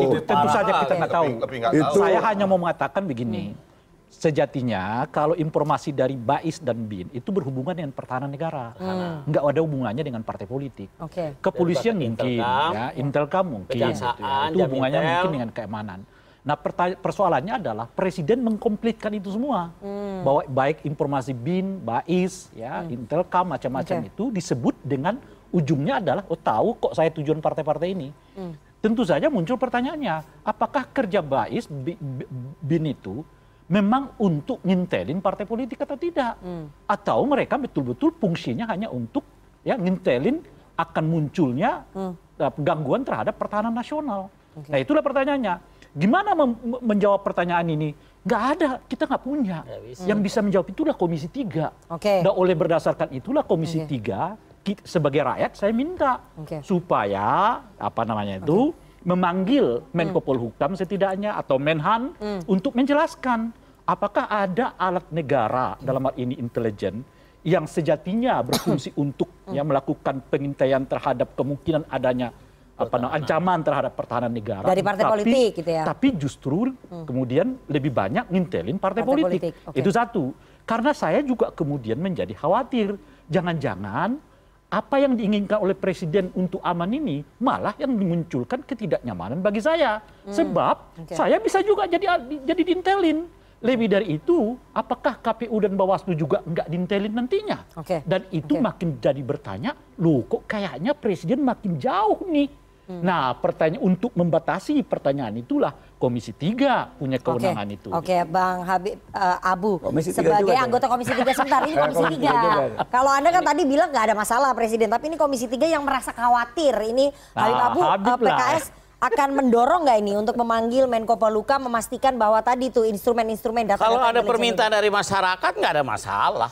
Itu tentu saja kita nggak tahu. Itu- tahu. Saya hanya mau mengatakan begini. Sejatinya kalau informasi dari BAIS dan BIN itu berhubungan dengan pertahanan negara. Nggak ada hubungannya dengan partai politik. Oke. Kepolisian mungkin, Intelkam, ya, Intelkam mungkin. gitu ya. Itu hubungannya mungkin dengan keamanan. Nah persoalannya adalah presiden mengkomplitkan itu semua. Bahwa baik informasi BIN, BAIS, ya, Intelkam macam-macam itu disebut dengan ujungnya adalah oh tahu kok saya tujuan partai-partai ini. Tentu saja muncul pertanyaannya, apakah kerja BAIS Bi- Bi- BIN itu memang untuk ngintelin partai politik atau tidak? Atau mereka betul-betul fungsinya hanya untuk ya ngintelin akan munculnya uh, gangguan terhadap pertahanan nasional. Nah itulah pertanyaannya. Gimana menjawab pertanyaan ini? Nggak ada, kita nggak punya. Yang bisa menjawab itulah Komisi 3. Oke. Nah oleh berdasarkan itulah Komisi 3 ki- sebagai rakyat saya minta Oke. supaya apa namanya itu memanggil Menko Polhukam setidaknya atau Menhan untuk menjelaskan apakah ada alat negara dalam hal ini intelijen yang sejatinya berfungsi <clears throat> untuk ya melakukan pengintaian terhadap kemungkinan adanya apa namanya ancaman terhadap pertahanan negara? Dari partai politik gitu ya. tapi justru kemudian lebih banyak ngintelin partai, Partai politik, politik, oke. itu satu. Karena saya juga kemudian menjadi khawatir. Jangan-jangan apa yang diinginkan oleh presiden untuk aman ini malah yang dimunculkan ketidaknyamanan bagi saya. Sebab Hmm. Oke. saya bisa juga jadi jadi dintelin lebih dari itu apakah KPU dan Bawaslu juga nggak dintelin nantinya Oke. dan itu Oke. makin jadi bertanya loh kok kayaknya presiden makin jauh nih Hmm. Nah, pertanyaan untuk membatasi pertanyaan itulah Komisi 3 punya kewenangan itu. Oke, Bang Habib eh, Abu Komisi tiga sebagai anggota Komisi 3 sebentar ini <laughs> Komisi Komisi tiga juga. 3. Kalau Anda kan tadi bilang nggak ada masalah presiden, tapi ini Komisi 3 yang merasa khawatir. Ini Habib Ah, Abu Habib eh, lah. Akan mendorong nggak ini untuk memanggil Menko Polhukam memastikan bahwa tadi tuh instrumen-instrumen data Kalau ada permintaan dari masyarakat nggak ada masalah.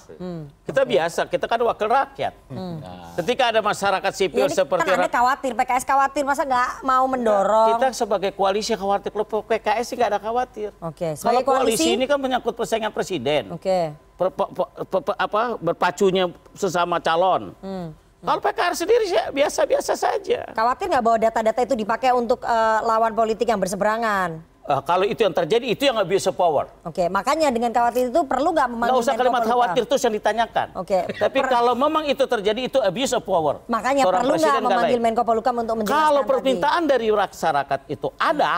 Kita biasa, kita kan wakil rakyat. Nah, Ketika ada masyarakat sipil Ya, ini seperti kan Anda khawatir, PKS khawatir, masa nggak mau mendorong? kita sebagai koalisi khawatir, kalau PKS sih nggak ada khawatir. Oke, Kalau sebagai koalisi, koalisi ini kan menyangkut persaingan presiden. Oke, Per- pe- apa berpacunya sesama calon. Hmm. Kalau PKR sendiri sih biasa-biasa saja. khawatir nggak bahwa data-data itu dipakai untuk eh, lawan politik yang berseberangan? Eh, kalau itu yang terjadi, itu yang abuse of power. Oke, makanya dengan khawatir itu perlu nggak memanggil Nggak usah kalimat khawatir terus yang ditanyakan. Oke. Tapi Per- kalau memang itu terjadi, itu abuse of power. Makanya Seorang perlu nggak memanggil. Menko Polhukam untuk menjelaskan Kalau tadi? permintaan dari masyarakat itu ada,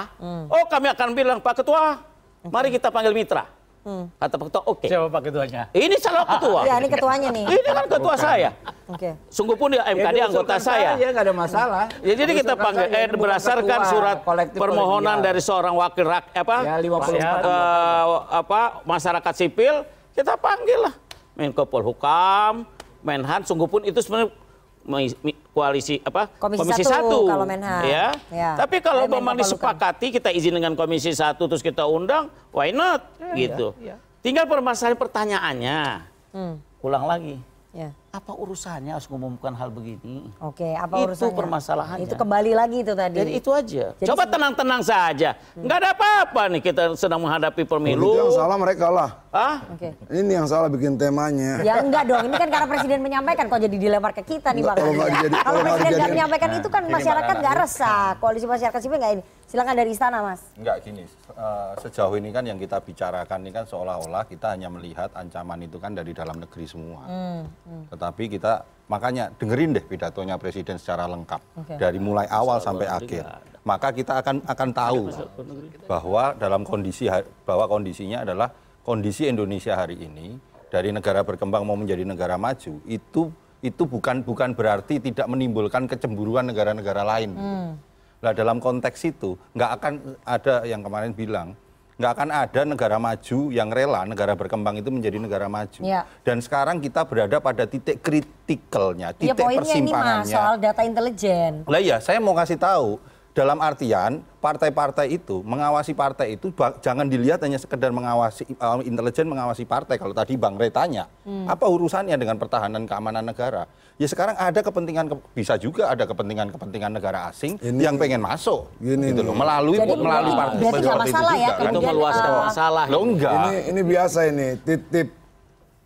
oh kami akan bilang Pak Ketua, mari kita panggil mitra. Kata Pak Ketua, oke. Siapa Pak Ketuanya? Ini salah ketua. Ya, ini ketuanya nih. Ini kan ketua saya. Oke. Sungguh pun dia MKD anggota saya. Ya nggak ada masalah. Ya, jadi kita panggil saja, eh, bukan berdasarkan ketua surat kolektif permohonan kolegial. dari seorang wakil rak apa Ya, 54 eh, apa masyarakat sipil kita panggil lah Menko Polhukam, Menhan sungguh pun itu sebenarnya koalisi apa Komisi satu satu kalau Menhan. ya. Ya. Tapi kalau memang disepakati kita izin dengan Komisi satu terus kita undang, why not gitu. Tinggal permasalahan pertanyaannya. Hmm, Ulang lagi. Ya. Apa urusannya harus mengumumkan hal begini? Oke, apa Itu urusannya? permasalahannya. Itu kembali lagi itu tadi. Jadi itu aja. Jadi Coba tenang-tenang saja. Nggak ada apa-apa nih kita sedang menghadapi pemilu. Itu yang salah mereka lah. Ah? Oke. Ini yang salah bikin temanya. Ya enggak dong, ini kan karena presiden menyampaikan kok jadi dilempar ke kita nih Bang. kalau Kalau presiden nggak menyampaikan itu kan masyarakat nggak resah. Koalisi masyarakat sipil nggak ini. Silakan dari istana Mas. Enggak gini, eh, sejauh ini kan yang kita bicarakan ini kan seolah-olah kita hanya melihat ancaman itu kan dari dalam negeri semua. Tetapi kita makanya dengerin deh pidatonya presiden secara lengkap Oke. dari mulai awal sampai akhir. Maka kita akan akan tahu bahwa dalam kondisi bahwa kondisinya adalah kondisi Indonesia hari ini dari negara berkembang mau menjadi negara maju itu itu bukan bukan berarti tidak menimbulkan kecemburuan negara-negara lain. Hmm. Nah dalam konteks itu nggak akan ada yang kemarin bilang nggak akan ada negara maju yang rela negara berkembang itu menjadi negara maju. Ya. Dan sekarang kita berada pada titik kritikalnya, iya, titik ya, persimpangannya. Ini mas, soal data intelijen. Lah iya, saya mau kasih tahu dalam artian partai-partai itu mengawasi partai itu jangan dilihat hanya sekedar mengawasi uh, intelijen mengawasi partai. Kalau tadi Bang Rey tanya hmm. apa urusannya dengan pertahanan keamanan negara? Ya sekarang ada kepentingan bisa juga ada kepentingan-kepentingan negara asing ini, yang pengen masuk. gini gitu loh melalui Jadi melalui partai itu masalah ya kan? itu meluaskan uh, masalah. Lo enggak. Ini ini biasa ini titip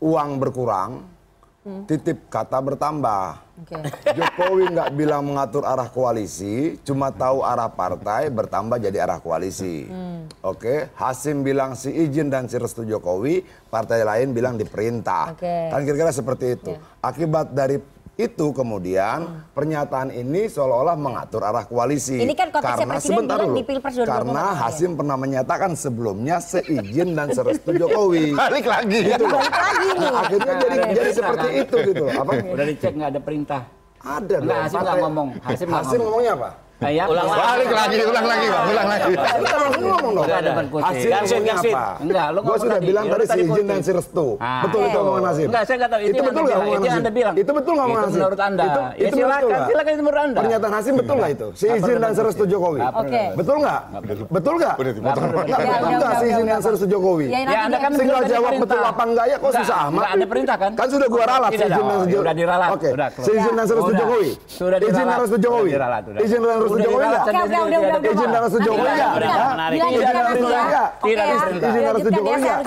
uang berkurang hmm. titip kata bertambah Okay. Jokowi nggak bilang mengatur arah koalisi, cuma tahu arah partai bertambah jadi arah koalisi. Hmm. Oke, okay? Hasim bilang si izin dan si restu Jokowi, partai lain bilang diperintah. Okay. Kan kira-kira seperti itu. Yeah. Akibat dari itu kemudian hmm. pernyataan ini seolah-olah mengatur arah koalisi. Ini kan konteksnya karena presiden sebentar dulu, di Pilpres Karena Hasim ya? pernah menyatakan sebelumnya seizin dan serestu Jokowi. <laughs> balik lagi. Itu balik lagi nih. Nah, akhirnya jadi jadi seperti itu gitu. Apa? Udah dicek nggak ada perintah. Ada. Enggak, Hasim nggak ngomong. Hasim, Hasim ngomongnya apa? Kayak ulang lagi. Balik lagi, ulang lagi, Bang. Ulang lagi. Kita langsung ngomong dong. Enggak ada Hasil ngomongnya apa? Enggak, lu Gua sudah bilang tadi si izin dan si restu. Ah. Betul itu omongan Hasim. Enggak, saya enggak tahu itu betul enggak omongan Hasim? Anda bilang. Itu betul enggak omongan Hasim? Menurut Anda. Itu ya silakan, silakan itu menurut Anda. Pernyataan Hasim betul enggak itu? Si izin dan si restu Jokowi. Oke. Betul enggak? Betul enggak? Betul enggak si izin dan si restu Jokowi? Ya Anda kan tinggal jawab betul apa enggak ya kok susah amat. Enggak ada perintah kan? Kan sudah gua ralat si izin dan si Jokowi. Sudah diralat. Oke. Si izin dan si restu Jokowi. Sudah diralat. Izin dan restu Jokowi. Izin dan restu Jokowi enggak? udah, udah, udah. Izin restu Jokowi enggak? Izin restu Jokowi enggak? Tidak Izin restu Jokowi enggak?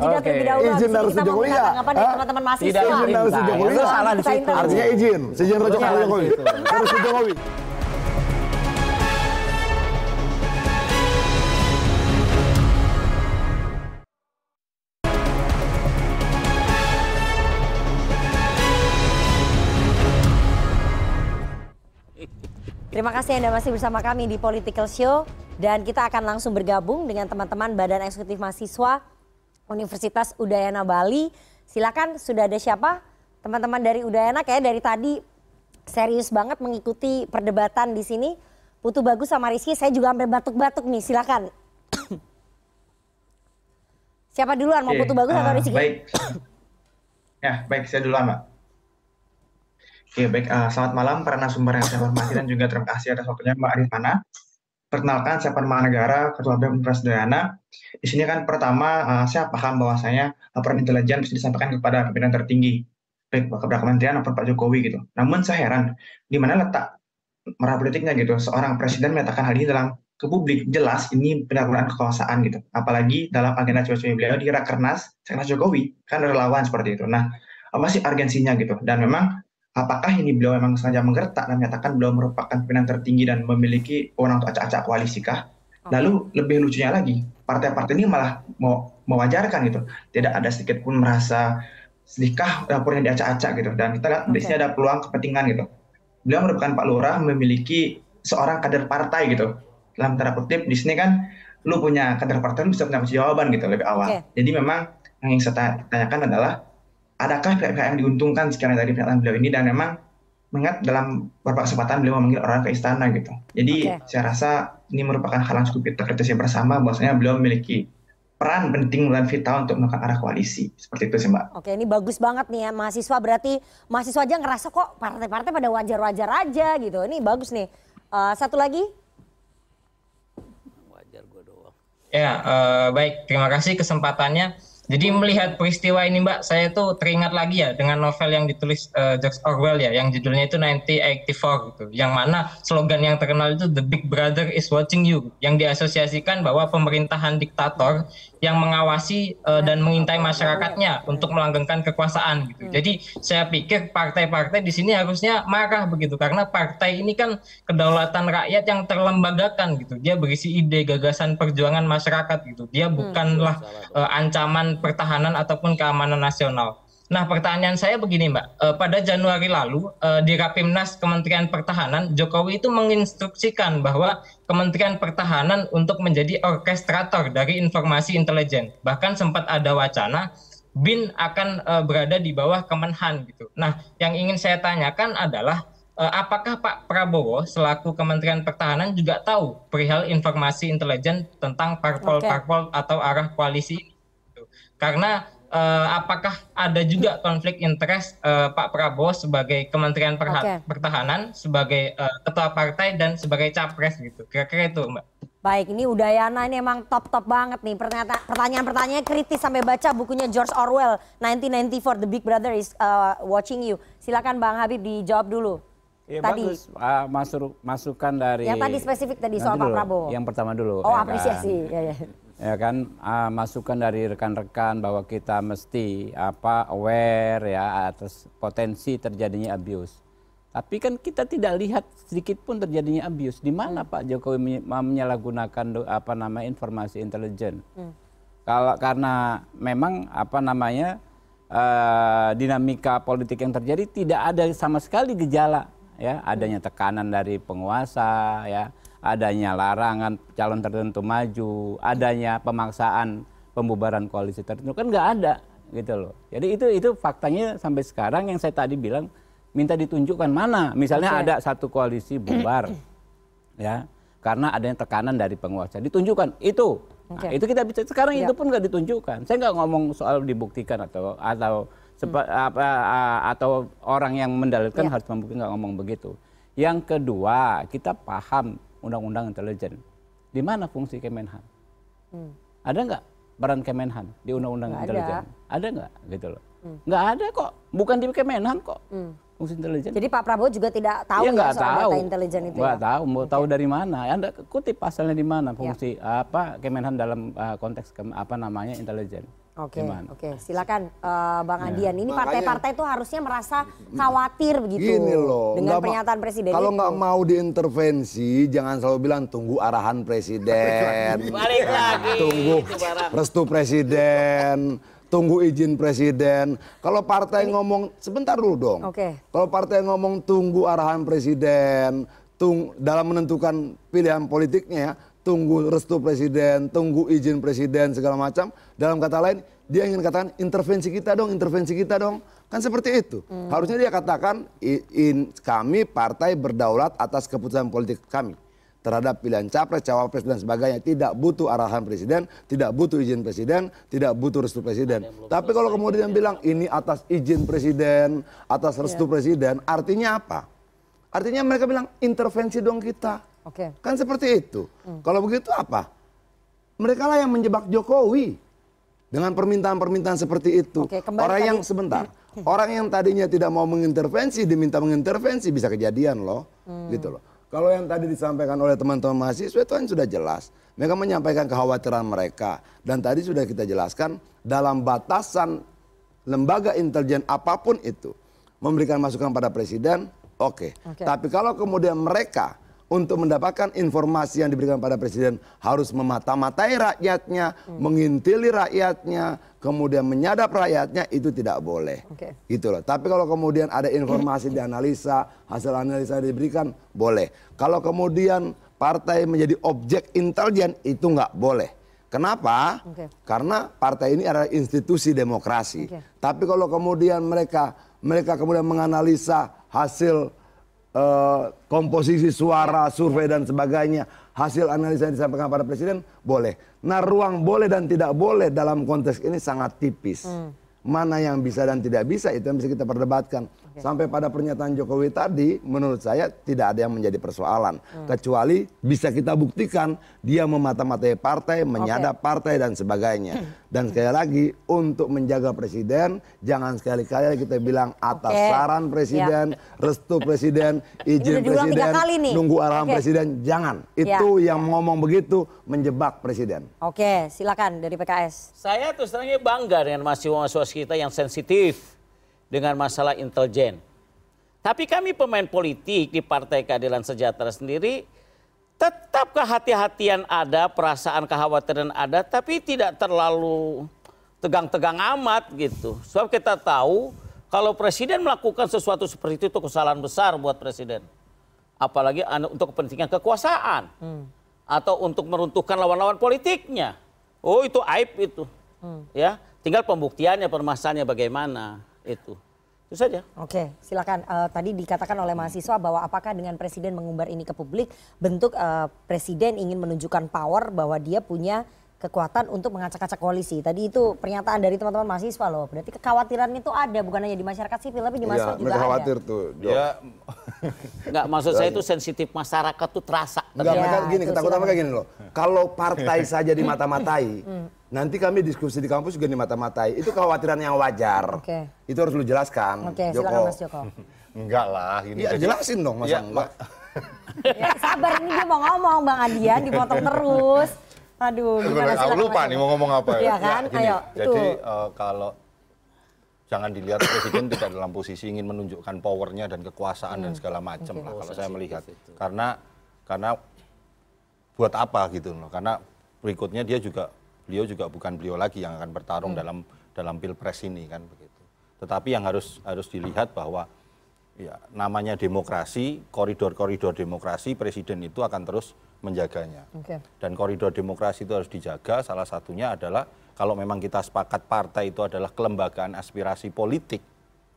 Izin restu Jokowi enggak? teman-teman mahasiswa. Izin restu Jokowi enggak? Salah di situ. Artinya izin. Izin restu Jokowi. Restu Jokowi. Terima kasih Anda masih bersama kami di Political Show dan kita akan langsung bergabung dengan teman-teman Badan Eksekutif Mahasiswa Universitas Udayana Bali. Silakan sudah ada siapa? Teman-teman dari Udayana kayak dari tadi serius banget mengikuti perdebatan di sini. Putu Bagus sama Rizky, saya juga sampai batuk-batuk nih, silakan. Siapa duluan, mau Putu Bagus atau ah, Rizky? Baik. ya, baik, saya duluan, Mbak. Oke, baik. Uh, selamat malam para narasumber yang saya hormati dan juga terima kasih atas waktunya Mbak Arifana. Perkenalkan, saya Permana Negara, Ketua BEM Universitas. Di sini kan pertama, uh, saya paham bahwasanya laporan intelijen bisa disampaikan kepada pimpinan tertinggi, baik kepada kementerian maupun Pak Jokowi gitu. Namun saya heran, di mana letak merah politiknya gitu. Seorang presiden menyatakan hal ini dalam ke publik jelas ini penyalahgunaan kekuasaan gitu. Apalagi dalam agenda cuaca beliau di Rakernas, Seknas Jokowi kan relawan seperti itu. Nah, apa sih urgensinya gitu? Dan memang apakah ini beliau memang sengaja menggertak dan menyatakan beliau merupakan pimpinan tertinggi dan memiliki wewenang untuk acak-acak koalisi kah? Lalu lebih lucunya lagi, partai-partai ini malah mau mewajarkan gitu. Tidak ada sedikit pun merasa sedihkah dapurnya diacak-acak gitu. Dan kita lihat okay. di sini ada peluang kepentingan gitu. Beliau merupakan Pak Lurah memiliki seorang kader partai gitu. Dalam tanda kutip di sini kan lu punya kader partai lu bisa punya jawaban gitu lebih awal. Okay. Jadi memang yang saya tanyakan adalah adakah pihak-pihak yang diuntungkan sekarang dari pernyataan beliau ini dan memang mengingat dalam beberapa kesempatan beliau memanggil orang ke istana gitu. Jadi okay. saya rasa ini merupakan hal yang cukup kritisi bersama bahwasanya beliau memiliki peran penting dan vital untuk melakukan arah koalisi. Seperti itu sih Mbak. Oke ini bagus banget nih ya mahasiswa berarti mahasiswa aja ngerasa kok partai-partai pada wajar-wajar aja gitu. Ini bagus nih. Uh, satu lagi. Wajar gue doang. Ya uh, baik terima kasih kesempatannya. Jadi melihat peristiwa ini Mbak, saya tuh teringat lagi ya dengan novel yang ditulis uh, George Orwell ya, yang judulnya itu 1984 gitu. Yang mana slogan yang terkenal itu The Big Brother is watching you, yang diasosiasikan bahwa pemerintahan diktator yang mengawasi uh, dan mengintai masyarakatnya untuk melanggengkan kekuasaan gitu. Hmm. Jadi saya pikir partai-partai di sini harusnya marah begitu karena partai ini kan kedaulatan rakyat yang terlembagakan gitu. Dia berisi ide, gagasan, perjuangan masyarakat gitu. Dia hmm. bukanlah uh, ancaman pertahanan ataupun keamanan nasional. Nah, pertanyaan saya begini, Mbak. E, pada Januari lalu e, di Rapimnas Kementerian Pertahanan, Jokowi itu menginstruksikan bahwa Kementerian Pertahanan untuk menjadi orkestrator dari informasi intelijen. Bahkan sempat ada wacana bin akan uh, berada di bawah Kemenhan gitu. Nah, yang ingin saya tanyakan adalah uh, apakah Pak Prabowo selaku Kementerian Pertahanan juga tahu perihal informasi intelijen tentang parpol-parpol okay. atau arah koalisi? Gitu. Karena uh, apakah ada juga konflik interest uh, Pak Prabowo sebagai Kementerian okay. Pertahanan, sebagai uh, ketua partai dan sebagai capres gitu? Kira-kira itu, Mbak. Baik, ini Udayana ini emang top-top banget nih. Pertanyaan-pertanyaannya kritis sampai baca bukunya George Orwell 1994 The Big Brother is uh, watching you. Silakan Bang Habib dijawab dulu. Ya, tadi bagus. Uh, masuk masukan dari Yang tadi spesifik tadi soal Pak Prabowo. Yang pertama dulu. Oh, ya apresiasi. Kan? Ya, ya. Ya kan uh, masukan dari rekan-rekan bahwa kita mesti apa aware ya atas potensi terjadinya abuse tapi kan kita tidak lihat sedikit pun terjadinya abuse. Di mana hmm. Pak Jokowi menyalahgunakan apa nama informasi intelijen? Hmm. Kalau karena memang apa namanya uh, dinamika politik yang terjadi tidak ada sama sekali gejala ya adanya tekanan dari penguasa ya adanya larangan calon tertentu maju adanya pemaksaan pembubaran koalisi tertentu kan nggak ada gitu loh jadi itu itu faktanya sampai sekarang yang saya tadi bilang minta ditunjukkan mana. Misalnya okay. ada satu koalisi bubar, <clears throat> ya, karena adanya tekanan dari penguasa. Ditunjukkan itu. Okay. Nah, itu kita bisa sekarang ya. itu pun nggak ditunjukkan. Saya nggak ngomong soal dibuktikan atau atau sepa, hmm. apa atau orang yang mendalilkan ya. harus membuktikan nggak ngomong begitu. Yang kedua, kita paham undang-undang intelijen. Di mana fungsi Kemenhan? Hmm. Ada nggak peran Kemenhan di undang-undang intelijen? Ada nggak gitu loh? Hmm. Nggak ada kok. Bukan di Kemenhan kok. Hmm fungsi intelijen. Jadi Pak Prabowo juga tidak tahu ya, ya soal tahu. data intelijen itu. Nggak ya? tahu, mau okay. tahu dari mana? Anda kutip pasalnya di mana fungsi ya. apa Kemenhan dalam uh, konteks ke, apa namanya intelijen. Oke, okay, oke, okay. silakan uh, Bang ya. Adian. Ini partai-partai itu harusnya merasa khawatir begitu Gini loh, dengan pernyataan presiden. Kalau nggak mau diintervensi, jangan selalu bilang tunggu arahan presiden. <laughs> Balik lagi. Tunggu restu presiden tunggu izin presiden. Kalau partai Ini... ngomong sebentar dulu dong. Oke. Okay. Kalau partai ngomong tunggu arahan presiden, tung dalam menentukan pilihan politiknya ya, tunggu restu presiden, tunggu izin presiden segala macam. Dalam kata lain, dia ingin katakan intervensi kita dong, intervensi kita dong. Kan seperti itu. Hmm. Harusnya dia katakan in, kami partai berdaulat atas keputusan politik kami terhadap pilihan capres, cawapres dan sebagainya tidak butuh arahan presiden, tidak butuh izin presiden, tidak butuh restu presiden. Tapi kalau kemudian bilang ini atas izin presiden, atas restu yeah. presiden, artinya apa? Artinya mereka bilang intervensi dong kita. Oke. Okay. Kan seperti itu. Hmm. Kalau begitu apa? Mereka lah yang menjebak Jokowi dengan permintaan-permintaan seperti itu. Oke, orang tadi. yang sebentar, orang yang tadinya tidak mau mengintervensi diminta mengintervensi bisa kejadian loh, hmm. gitu loh. Kalau yang tadi disampaikan oleh teman-teman mahasiswa itu kan sudah jelas. Mereka menyampaikan kekhawatiran mereka. Dan tadi sudah kita jelaskan dalam batasan lembaga intelijen apa pun itu. Memberikan masukan pada presiden, oke. Okay. Okay. Tapi kalau kemudian mereka untuk mendapatkan informasi yang diberikan pada presiden harus memata-matai rakyatnya, hmm. mengintili rakyatnya, kemudian menyadap rakyatnya itu tidak boleh. Okay. Gitu loh. Tapi kalau kemudian ada informasi <clears throat> dianalisa, hasil analisa diberikan boleh. Kalau kemudian partai menjadi objek intelijen itu nggak boleh. Kenapa? Okay. Karena partai ini adalah institusi demokrasi. Okay. Tapi kalau kemudian mereka mereka kemudian menganalisa hasil uh, komposisi suara, survei dan sebagainya, hasil analisa yang disampaikan pada presiden boleh. Nah, ruang boleh dan tidak boleh dalam konteks ini sangat tipis. Hmm. Mana yang bisa dan tidak bisa itu yang bisa kita perdebatkan. Sampai pada pernyataan Jokowi tadi, menurut saya tidak ada yang menjadi persoalan. Hmm. Kecuali bisa kita buktikan dia memata-matai partai, menyadap okay. partai dan sebagainya. <laughs> Dan sekali lagi, untuk menjaga presiden, jangan sekali-kali kita bilang atas okay. saran presiden, ya. restu presiden, <laughs> izin presiden, nunggu arahan okay. presiden. Jangan. Ya. Itu ya. yang ngomong begitu menjebak presiden. Oke, silakan dari PKS. Saya terus terangnya bangga dengan mahasiswa-mahasiswa kita yang sensitif dengan masalah intelijen. Tapi kami pemain politik di Partai Keadilan Sejahtera sendiri tetap kehati-hatian ada, perasaan kekhawatiran ada, tapi tidak terlalu tegang-tegang amat gitu. Sebab kita tahu kalau presiden melakukan sesuatu seperti itu itu kesalahan besar buat presiden. Apalagi untuk kepentingan kekuasaan. Hmm. Atau untuk meruntuhkan lawan-lawan politiknya. Oh itu aib itu. Hmm. Ya, Tinggal pembuktiannya, permasalahannya bagaimana itu. Itu saja. Oke, silakan. Uh, tadi dikatakan oleh mahasiswa bahwa apakah dengan presiden mengumbar ini ke publik bentuk uh, presiden ingin menunjukkan power bahwa dia punya kekuatan untuk mengacak-acak koalisi. Tadi itu pernyataan dari teman-teman mahasiswa loh. Berarti kekhawatiran itu ada bukan hanya di masyarakat sipil tapi di mahasiswa ya, juga khawatir ada. tuh. Ya. Enggak, <laughs> maksud saya itu sensitif masyarakat tuh terasa. Enggak, ya, mereka gini, ketakutan mereka gini loh. Kalau partai saja <laughs> dimata-matai, hmm. Nanti kami diskusi di kampus juga dimata-matai. Itu kekhawatiran yang wajar. Oke. Okay. Itu harus lu jelaskan. Oke, okay, silakan Mas Joko. <laughs> Enggak lah, ini. Ya, jelasin dong Mas. Ya, <laughs> ya, sabar ini dia mau ngomong Bang Adian dipotong terus. Aduh, gimana sih? Aku lupa nih mau ngomong apa. Iya kan? Ya, Ayo. Jadi uh, kalau jangan dilihat presiden tidak dalam posisi ingin menunjukkan powernya dan kekuasaan hmm. dan segala macam okay. lah kalau saya melihat. Karena karena buat apa gitu loh? Karena berikutnya dia juga beliau juga bukan beliau lagi yang akan bertarung hmm. dalam dalam pilpres ini kan begitu. Tetapi yang harus harus dilihat bahwa ya namanya demokrasi, koridor-koridor demokrasi presiden itu akan terus menjaganya. Okay. Dan koridor demokrasi itu harus dijaga. Salah satunya adalah kalau memang kita sepakat partai itu adalah kelembagaan aspirasi politik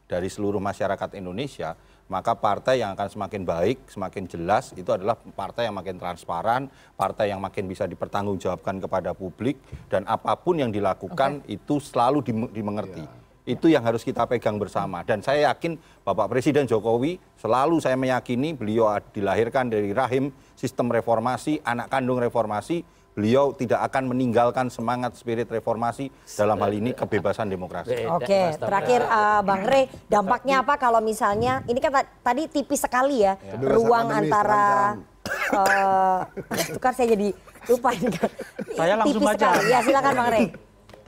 dari seluruh masyarakat Indonesia, maka partai yang akan semakin baik, semakin jelas itu adalah partai yang makin transparan, partai yang makin bisa dipertanggungjawabkan kepada publik dan apa pun yang dilakukan okay. itu selalu dimengerti. Yeah itu yang harus kita pegang bersama. Dan saya yakin Bapak Presiden Jokowi selalu saya meyakini beliau dilahirkan dari rahim sistem reformasi, anak kandung reformasi. Beliau tidak akan meninggalkan semangat spirit reformasi dalam hal ini kebebasan demokrasi. Oke, terakhir uh, Bang Rey, dampaknya apa kalau misalnya ini kan tadi tipis sekali ya, ya. ruang antara <laughs> uh, itu kan saya jadi lupa ini kan. Saya langsung tipis baca. Sekali. Ya silakan Bang Rey.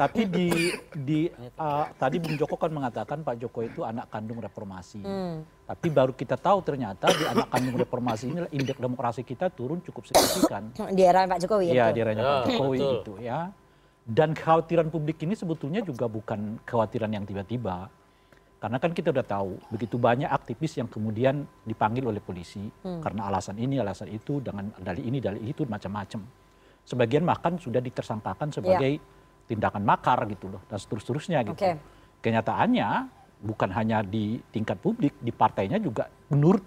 Tapi di di uh, tadi Bung Joko kan mengatakan Pak Joko itu anak kandung reformasi. Hmm. Tapi baru kita tahu ternyata di anak kandung reformasi ini indeks demokrasi kita turun cukup signifikan. <clears throat> Di era Pak Jokowi ya. Iya, di era Pak Jokowi ya, itu ya. Dan kekhawatiran publik ini sebetulnya juga bukan kekhawatiran yang tiba-tiba. Karena kan kita udah tahu begitu banyak aktivis yang kemudian dipanggil oleh polisi hmm. karena alasan ini, alasan itu, dengan dalih ini, dalih itu, macam-macam. Sebagian bahkan sudah ditersangkakan sebagai yeah tindakan makar gitu loh dan seterusnya gitu. Okay. Kenyataannya bukan hanya di tingkat publik, di partainya juga menurut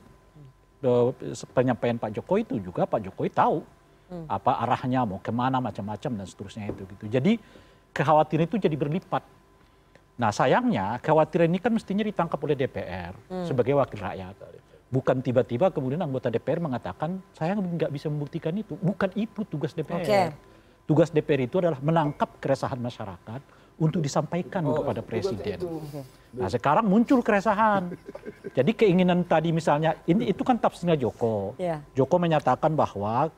uh, penyampaian Pak Jokowi itu juga Pak Jokowi tahu hmm. apa arahnya mau ke mana macam-macam dan seterusnya itu gitu. Jadi kekhawatiran itu jadi berlipat. Nah sayangnya kekhawatiran ini kan mestinya ditangkap oleh DPR hmm. sebagai wakil rakyat. Bukan tiba-tiba kemudian anggota DPR mengatakan saya nggak bisa membuktikan itu. Bukan itu tugas DPR. Okay tugas DPR itu adalah menangkap keresahan masyarakat untuk disampaikan oh, kepada presiden. Nah sekarang muncul keresahan. Jadi keinginan tadi misalnya ini itu kan tafsirnya Joko. Yeah. Joko menyatakan bahwa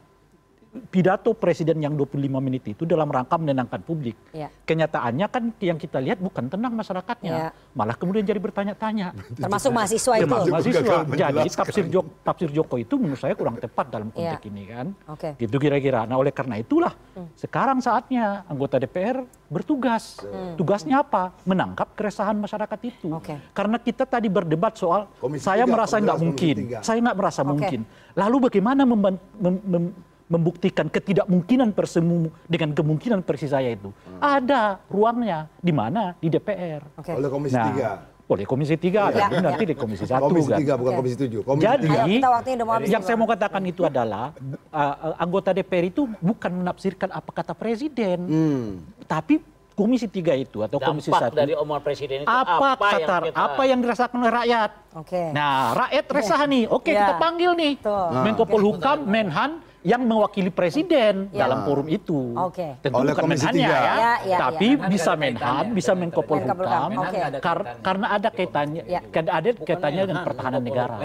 pidato presiden yang 25 menit itu dalam rangka menenangkan publik. Ya. Kenyataannya kan yang kita lihat bukan tenang masyarakatnya, ya. malah kemudian jadi bertanya-tanya. <laughs> Termasuk mahasiswa itu. Termasuk mahasiswa. Jadi tafsir Joko, tafsir Joko itu menurut saya kurang tepat dalam konteks ya. ini kan. Okay. Gitu kira-kira. Nah oleh karena itulah hmm. sekarang saatnya anggota DPR bertugas. Hmm. Tugasnya apa? Menangkap keresahan masyarakat itu. Okay. Karena kita tadi berdebat soal Komisi saya 3, merasa nggak mungkin, saya nggak merasa okay. mungkin. Lalu bagaimana mem, mem, membuktikan ketidakmungkinan persemu dengan kemungkinan persis saya itu. Hmm. Ada ruangnya di mana? Di DPR. Okay. Oleh Komisi nah, Oleh Komisi 3 ya, ya, nanti di Komisi 1 Komisi 3 kan. bukan okay. Komisi 7. Komisi Jadi 3. yang saya mau katakan itu adalah uh, anggota DPR itu bukan menafsirkan apa kata presiden. Hmm. Tapi Komisi 3 itu atau Dampak Komisi 1 dari omongan presiden itu apa, apa kata, yang kita... apa yang dirasakan oleh rakyat. Oke. Okay. Nah, rakyat resah nih. Oke, okay, ya. kita panggil nih. Tuh. Menko Polhukam, Menhan yang mewakili presiden ya. dalam forum itu. Okay. Tentu Oleh bukan Menhannya ya, ya, ya, tapi ya. bisa Menhan, bisa Menko Polhukam, okay. kar karena ada kaitannya, ya. ada kaitannya dengan pertahanan negara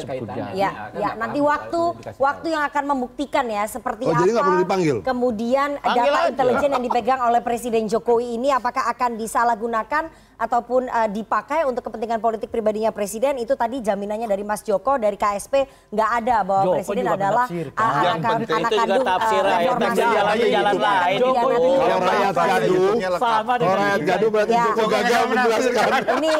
sebagainya. Ya, ya, nanti waktu waktu yang akan membuktikan ya seperti oh, apa. Jadi perlu dipanggil. Kemudian Panggil data intelijen yang dipegang oleh Presiden Jokowi ini apakah akan disalahgunakan ataupun uh, dipakai untuk kepentingan politik pribadinya presiden itu tadi jaminannya dari Mas Joko dari KSP nggak ada bahwa Joko presiden adalah uh, yang anak, penting anak itu kandung juga tafsir uh, ya, jalan jalan lain. Joko. kalau rakyat gaduh, sama dengan rakyat gaduh berarti ya. Joko gagal menjelaskan. Ini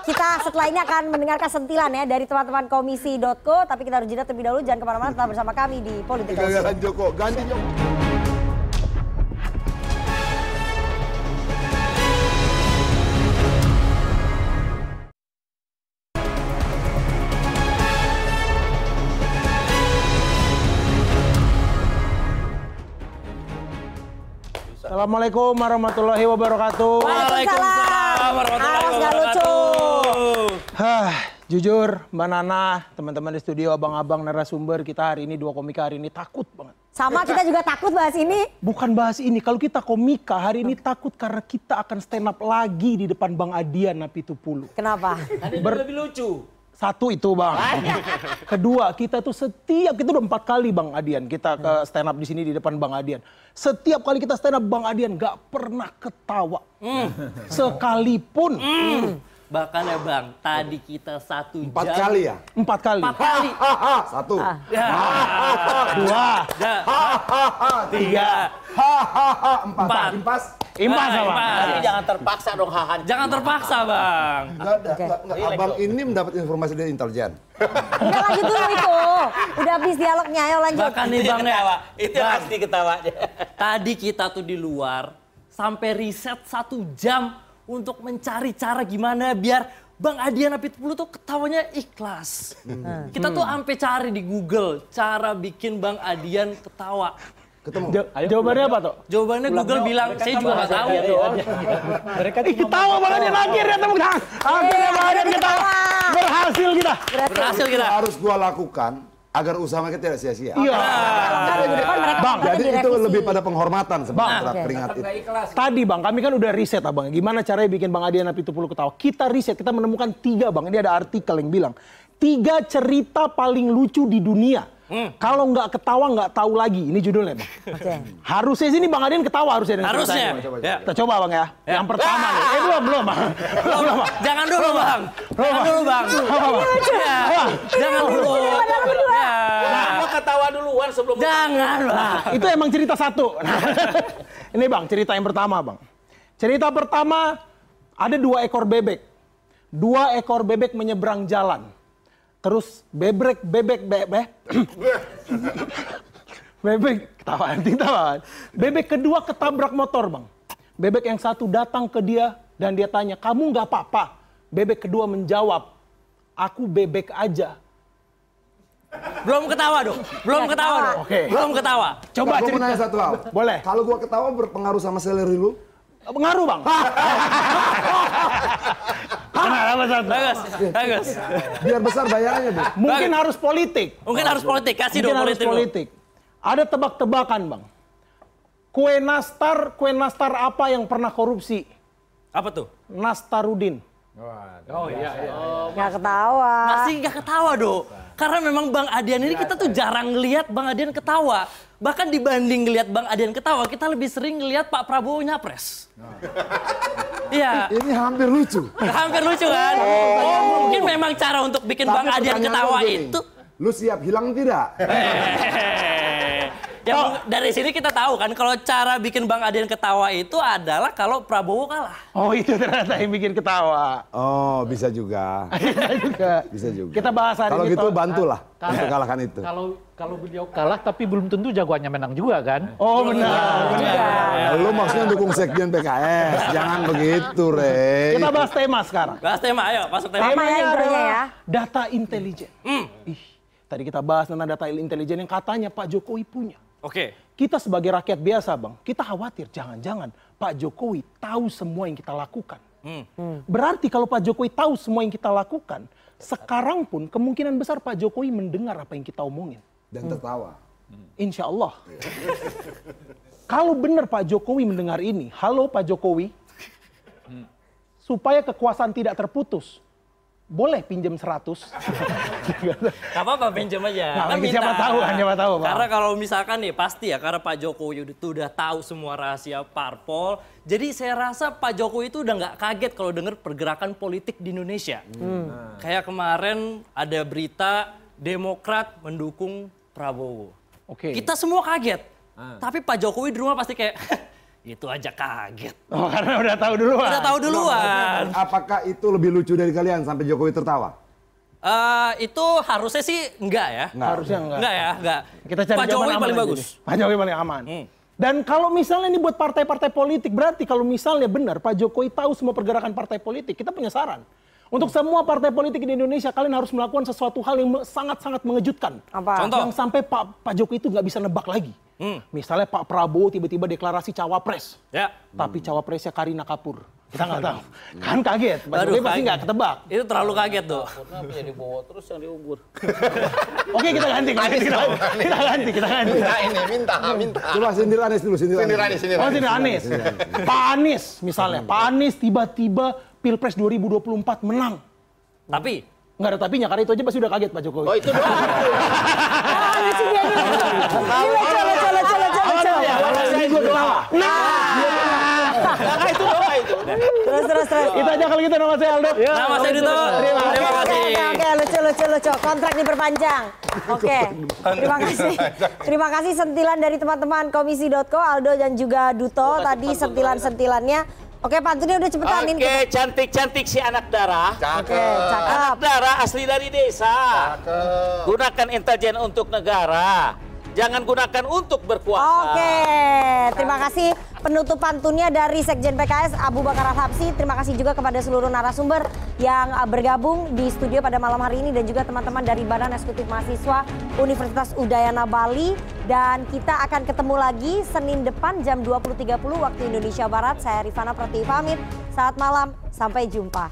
kita setelah ini akan mendengarkan sentilan ya dari teman-teman komisi.co tapi kita harus jeda terlebih dahulu. Jangan ke mana-mana tetap bersama kami di Politik Joko, ganti Joko. Assalamualaikum warahmatullahi wabarakatuh. Waalaikumsalam warahmatullahi Awas nggak lucu. wabarakatuh. Hah, jujur Mbak Nana, teman-teman di studio, abang-abang narasumber kita hari ini dua komika hari ini takut banget. Sama kita juga takut bahas ini. Bukan bahas ini, kalau kita komika hari ini takut karena kita akan stand up lagi di depan Bang Adian Napitupulu. Kenapa? Ber- lebih lucu. Satu itu bang. Kedua kita tuh setiap kita udah empat kali bang Adian kita ke stand up di sini di depan bang Adian. Setiap kali kita stand up bang Adian nggak pernah ketawa sekalipun. Bahkan ya bang, tadi kita satu Empat jam. kali ya? Empat kali. Empat kali. <laughs> Satu. Ya. Dua. Ya. <laughs> Tiga. Empat. Empat. Impas. Impas Ah, bang. impas. Tapi jangan terpaksa dong hahan. Jangan terpaksa bang. Enggak, enggak, enggak, enggak. Abang ini mendapat informasi dari intelijen. Udah lanjut dulu itu. Udah habis dialognya, ayo lanjut. Bahkan nih bang. Ketawa. Itu pasti ketawanya. Tadi kita tuh di luar sampai riset satu jam untuk mencari cara gimana biar Bang Adian Apitpulu tuh ketawanya ikhlas. Kita tuh sampai cari di Google cara bikin Bang Adian ketawa. Ketemu. Ja- jawabannya apa tuh? Jawabannya Google bilang, saya juga nggak tahu. Mereka Ih, ketawa bang Adian akhirnya tepuk tangan. Akhirnya bang Adian ketawa. Berhasil kita. Berhasil kita. harus gua lakukan agar usaha mereka tidak sia-sia. Iya. Mereka Bang, Jadi itu lebih pada penghormatan Bang. sebenarnya Oke. keringat itu. Tadi bang, kami kan udah riset abang. Gimana caranya bikin bang Adian Napitupulu ketawa? Kita riset, kita menemukan tiga bang. Ini ada artikel yang bilang tiga cerita paling lucu di dunia. Kalau nggak ketawa nggak tahu lagi. Ini judulnya bang. Oke. Harusnya sini bang Adian ketawa harusnya. Harusnya. ceritanya. Ya. Kita coba bang ya. Yang pertama nih. Eh belum belum bang. Belum bang. Jangan dulu bang. Jangan dulu bang. Ya. Jangan dulu. Ya. Mau ketawa duluan sebelum Jangan. Nah, <laughs> itu emang cerita satu. <laughs> Ini bang, cerita yang pertama bang. Cerita pertama, ada dua ekor bebek. Dua ekor bebek menyeberang jalan. Terus bebrek, bebek, bebek. <laughs> bebek, ketawa, ketawa. Bebek kedua ketabrak motor bang. Bebek yang satu datang ke dia dan dia tanya, kamu nggak apa-apa? Bebek kedua menjawab, aku bebek aja. Belum ketawa dong. Belum ketawa dong. Oke. Belum ketawa. Coba mau cerita. nanya satu hal. Boleh. Kalau gua ketawa berpengaruh sama seleri lu? Pengaruh bang. <laughs> Kenapa satu? Bagus. Bagus. Biar besar bayarannya, Bu. Mungkin harus politik. Mungkin harus politik. Kasih Mungkin dong harus politik. dulu. politik. Ada tebak-tebakan bang. Kue nastar, kue nastar apa yang pernah korupsi? Apa tuh? Nastarudin. Oh iya, iya. Nggak ketawa. Masih nggak ketawa dong. Karena memang Bang Adian ini kita tuh jarang ngelihat Bang Adian ketawa. Bahkan dibanding ngelihat Bang Adian ketawa, kita lebih sering ngelihat Pak Prabowo nyapres. Iya. Ini hampir lucu. Hampir lucu kan? Oh, mungkin memang cara untuk bikin Bang Tapi Adian pertanyaan ketawa gini, itu Lu siap hilang tidak? Ya mung- dari sini kita tahu kan kalau cara bikin Bang Adian ketawa itu adalah kalau Prabowo kalah. Oh itu ternyata yang bikin ketawa. Oh, bisa juga. juga. Bisa juga. Kita bahas hari Kalau ini. gitu bantulah Kalau- untuk kalahkan itu. Kalau kalau beliau kalah tapi belum tentu jagoannya menang juga kan? Oh benar. Nah, lu maksudnya dukung sekjen PKS. Jangan begitu, Rey. Kita bahas tema sekarang. Bahas tema, ayo masuk tema. Tema ya adalah ya. Data intelijen. Ih, tadi kita bahas tentang data intelijen yang katanya Pak Jokowi punya. Oke. Kita sebagai rakyat biasa, Bang, kita khawatir jangan-jangan Pak Jokowi tahu semua yang kita lakukan. Berarti kalau Pak Jokowi tahu semua yang kita lakukan, sekarang pun kemungkinan besar Pak Jokowi mendengar apa yang kita omongin. Dan tertawa. Insya Allah. <laughs> Kalau benar Pak Jokowi mendengar ini, halo Pak Jokowi, supaya kekuasaan tidak terputus, boleh pinjam 100. <laughs> Gak apa-apa pinjam aja. Nah, Kan lagi siapa minta. tahu kan, siapa tahu, Bang. Karena kalau misalkan nih pasti ya karena Pak Jokowi tuh udah tahu semua rahasia parpol. Jadi saya rasa Pak Jokowi itu udah nggak kaget kalau dengar pergerakan politik di Indonesia. Kayak kemarin ada berita Demokrat mendukung Prabowo. Oke. Kita semua kaget. Tapi Pak Jokowi di rumah pasti kayak <laughs> itu aja kaget. Oh, karena udah tahu duluan. Udah tahu duluan. Apakah itu lebih lucu dari kalian sampai Jokowi tertawa? Eh, itu harusnya sih enggak ya. Harusnya enggak. Enggak ya, enggak. Kita cari Pak jawaban Jokowi aman paling bagus. deh. Pak Jokowi paling aman. Hmm. Dan kalau misalnya ini buat partai-partai politik, berarti kalau misalnya benar Pak Jokowi tahu semua pergerakan partai politik, kita punya saran. Untuk semua partai politik di Indonesia, kalian harus melakukan sesuatu hal yang sangat-sangat mengejutkan. Apa? Contoh. Yang sampai Pak, Pak Jokowi itu nggak bisa nebak lagi. Misalnya Pak Prabowo tiba-tiba deklarasi cawapres. Ya. Tapi cawapresnya Karina Kapur. Kita nggak tahu. Kan kaget. Pak Jokowi pasti nggak ketebak. Itu terlalu kaget tuh. Kenapa jadi bawa terus yang diubur? <laughs> Oke kita ganti. Kita ganti. Kita ganti. Kita ganti. Kita ganti. Minta ini, minta, minta. Coba sindir Anies dulu, sindir Sindir Anies, sindir Oh, Anies. Pak Anies misalnya. Pak Anies tiba-tiba Pilpres 2024 menang. Tapi Nggak ada tapinya, karena itu aja pasti udah kaget Pak Jokowi. Oh itu doang. <laughs> Ah. Nah, itu doang itu. Terus, terus, terus. Itu aja kalau gitu nama saya Aldo. Nama saya Duto. Terima kasih. oke, oke, lucu, lucu, lucu. Kontrak diperpanjang. Oke, terima kasih. Terima kasih sentilan dari teman-teman komisi.co, Aldo dan juga Duto. Tadi sentilan-sentilannya. Oke, pantunnya udah cepetan ini. Oke, cantik-cantik si anak darah. Oke, cakep. Anak darah asli dari desa. Gunakan intelijen untuk negara. Jangan gunakan untuk berkuasa. Oke, terima kasih penutupan tunnya dari Sekjen PKS Abu Bakar Al-Habsi. Terima kasih juga kepada seluruh narasumber yang bergabung di studio pada malam hari ini dan juga teman-teman dari Badan Eksekutif Mahasiswa Universitas Udayana Bali. Dan kita akan ketemu lagi Senin depan jam 20.30 waktu Indonesia Barat. Saya Rifana Pratiwi pamit. Saat malam, sampai jumpa.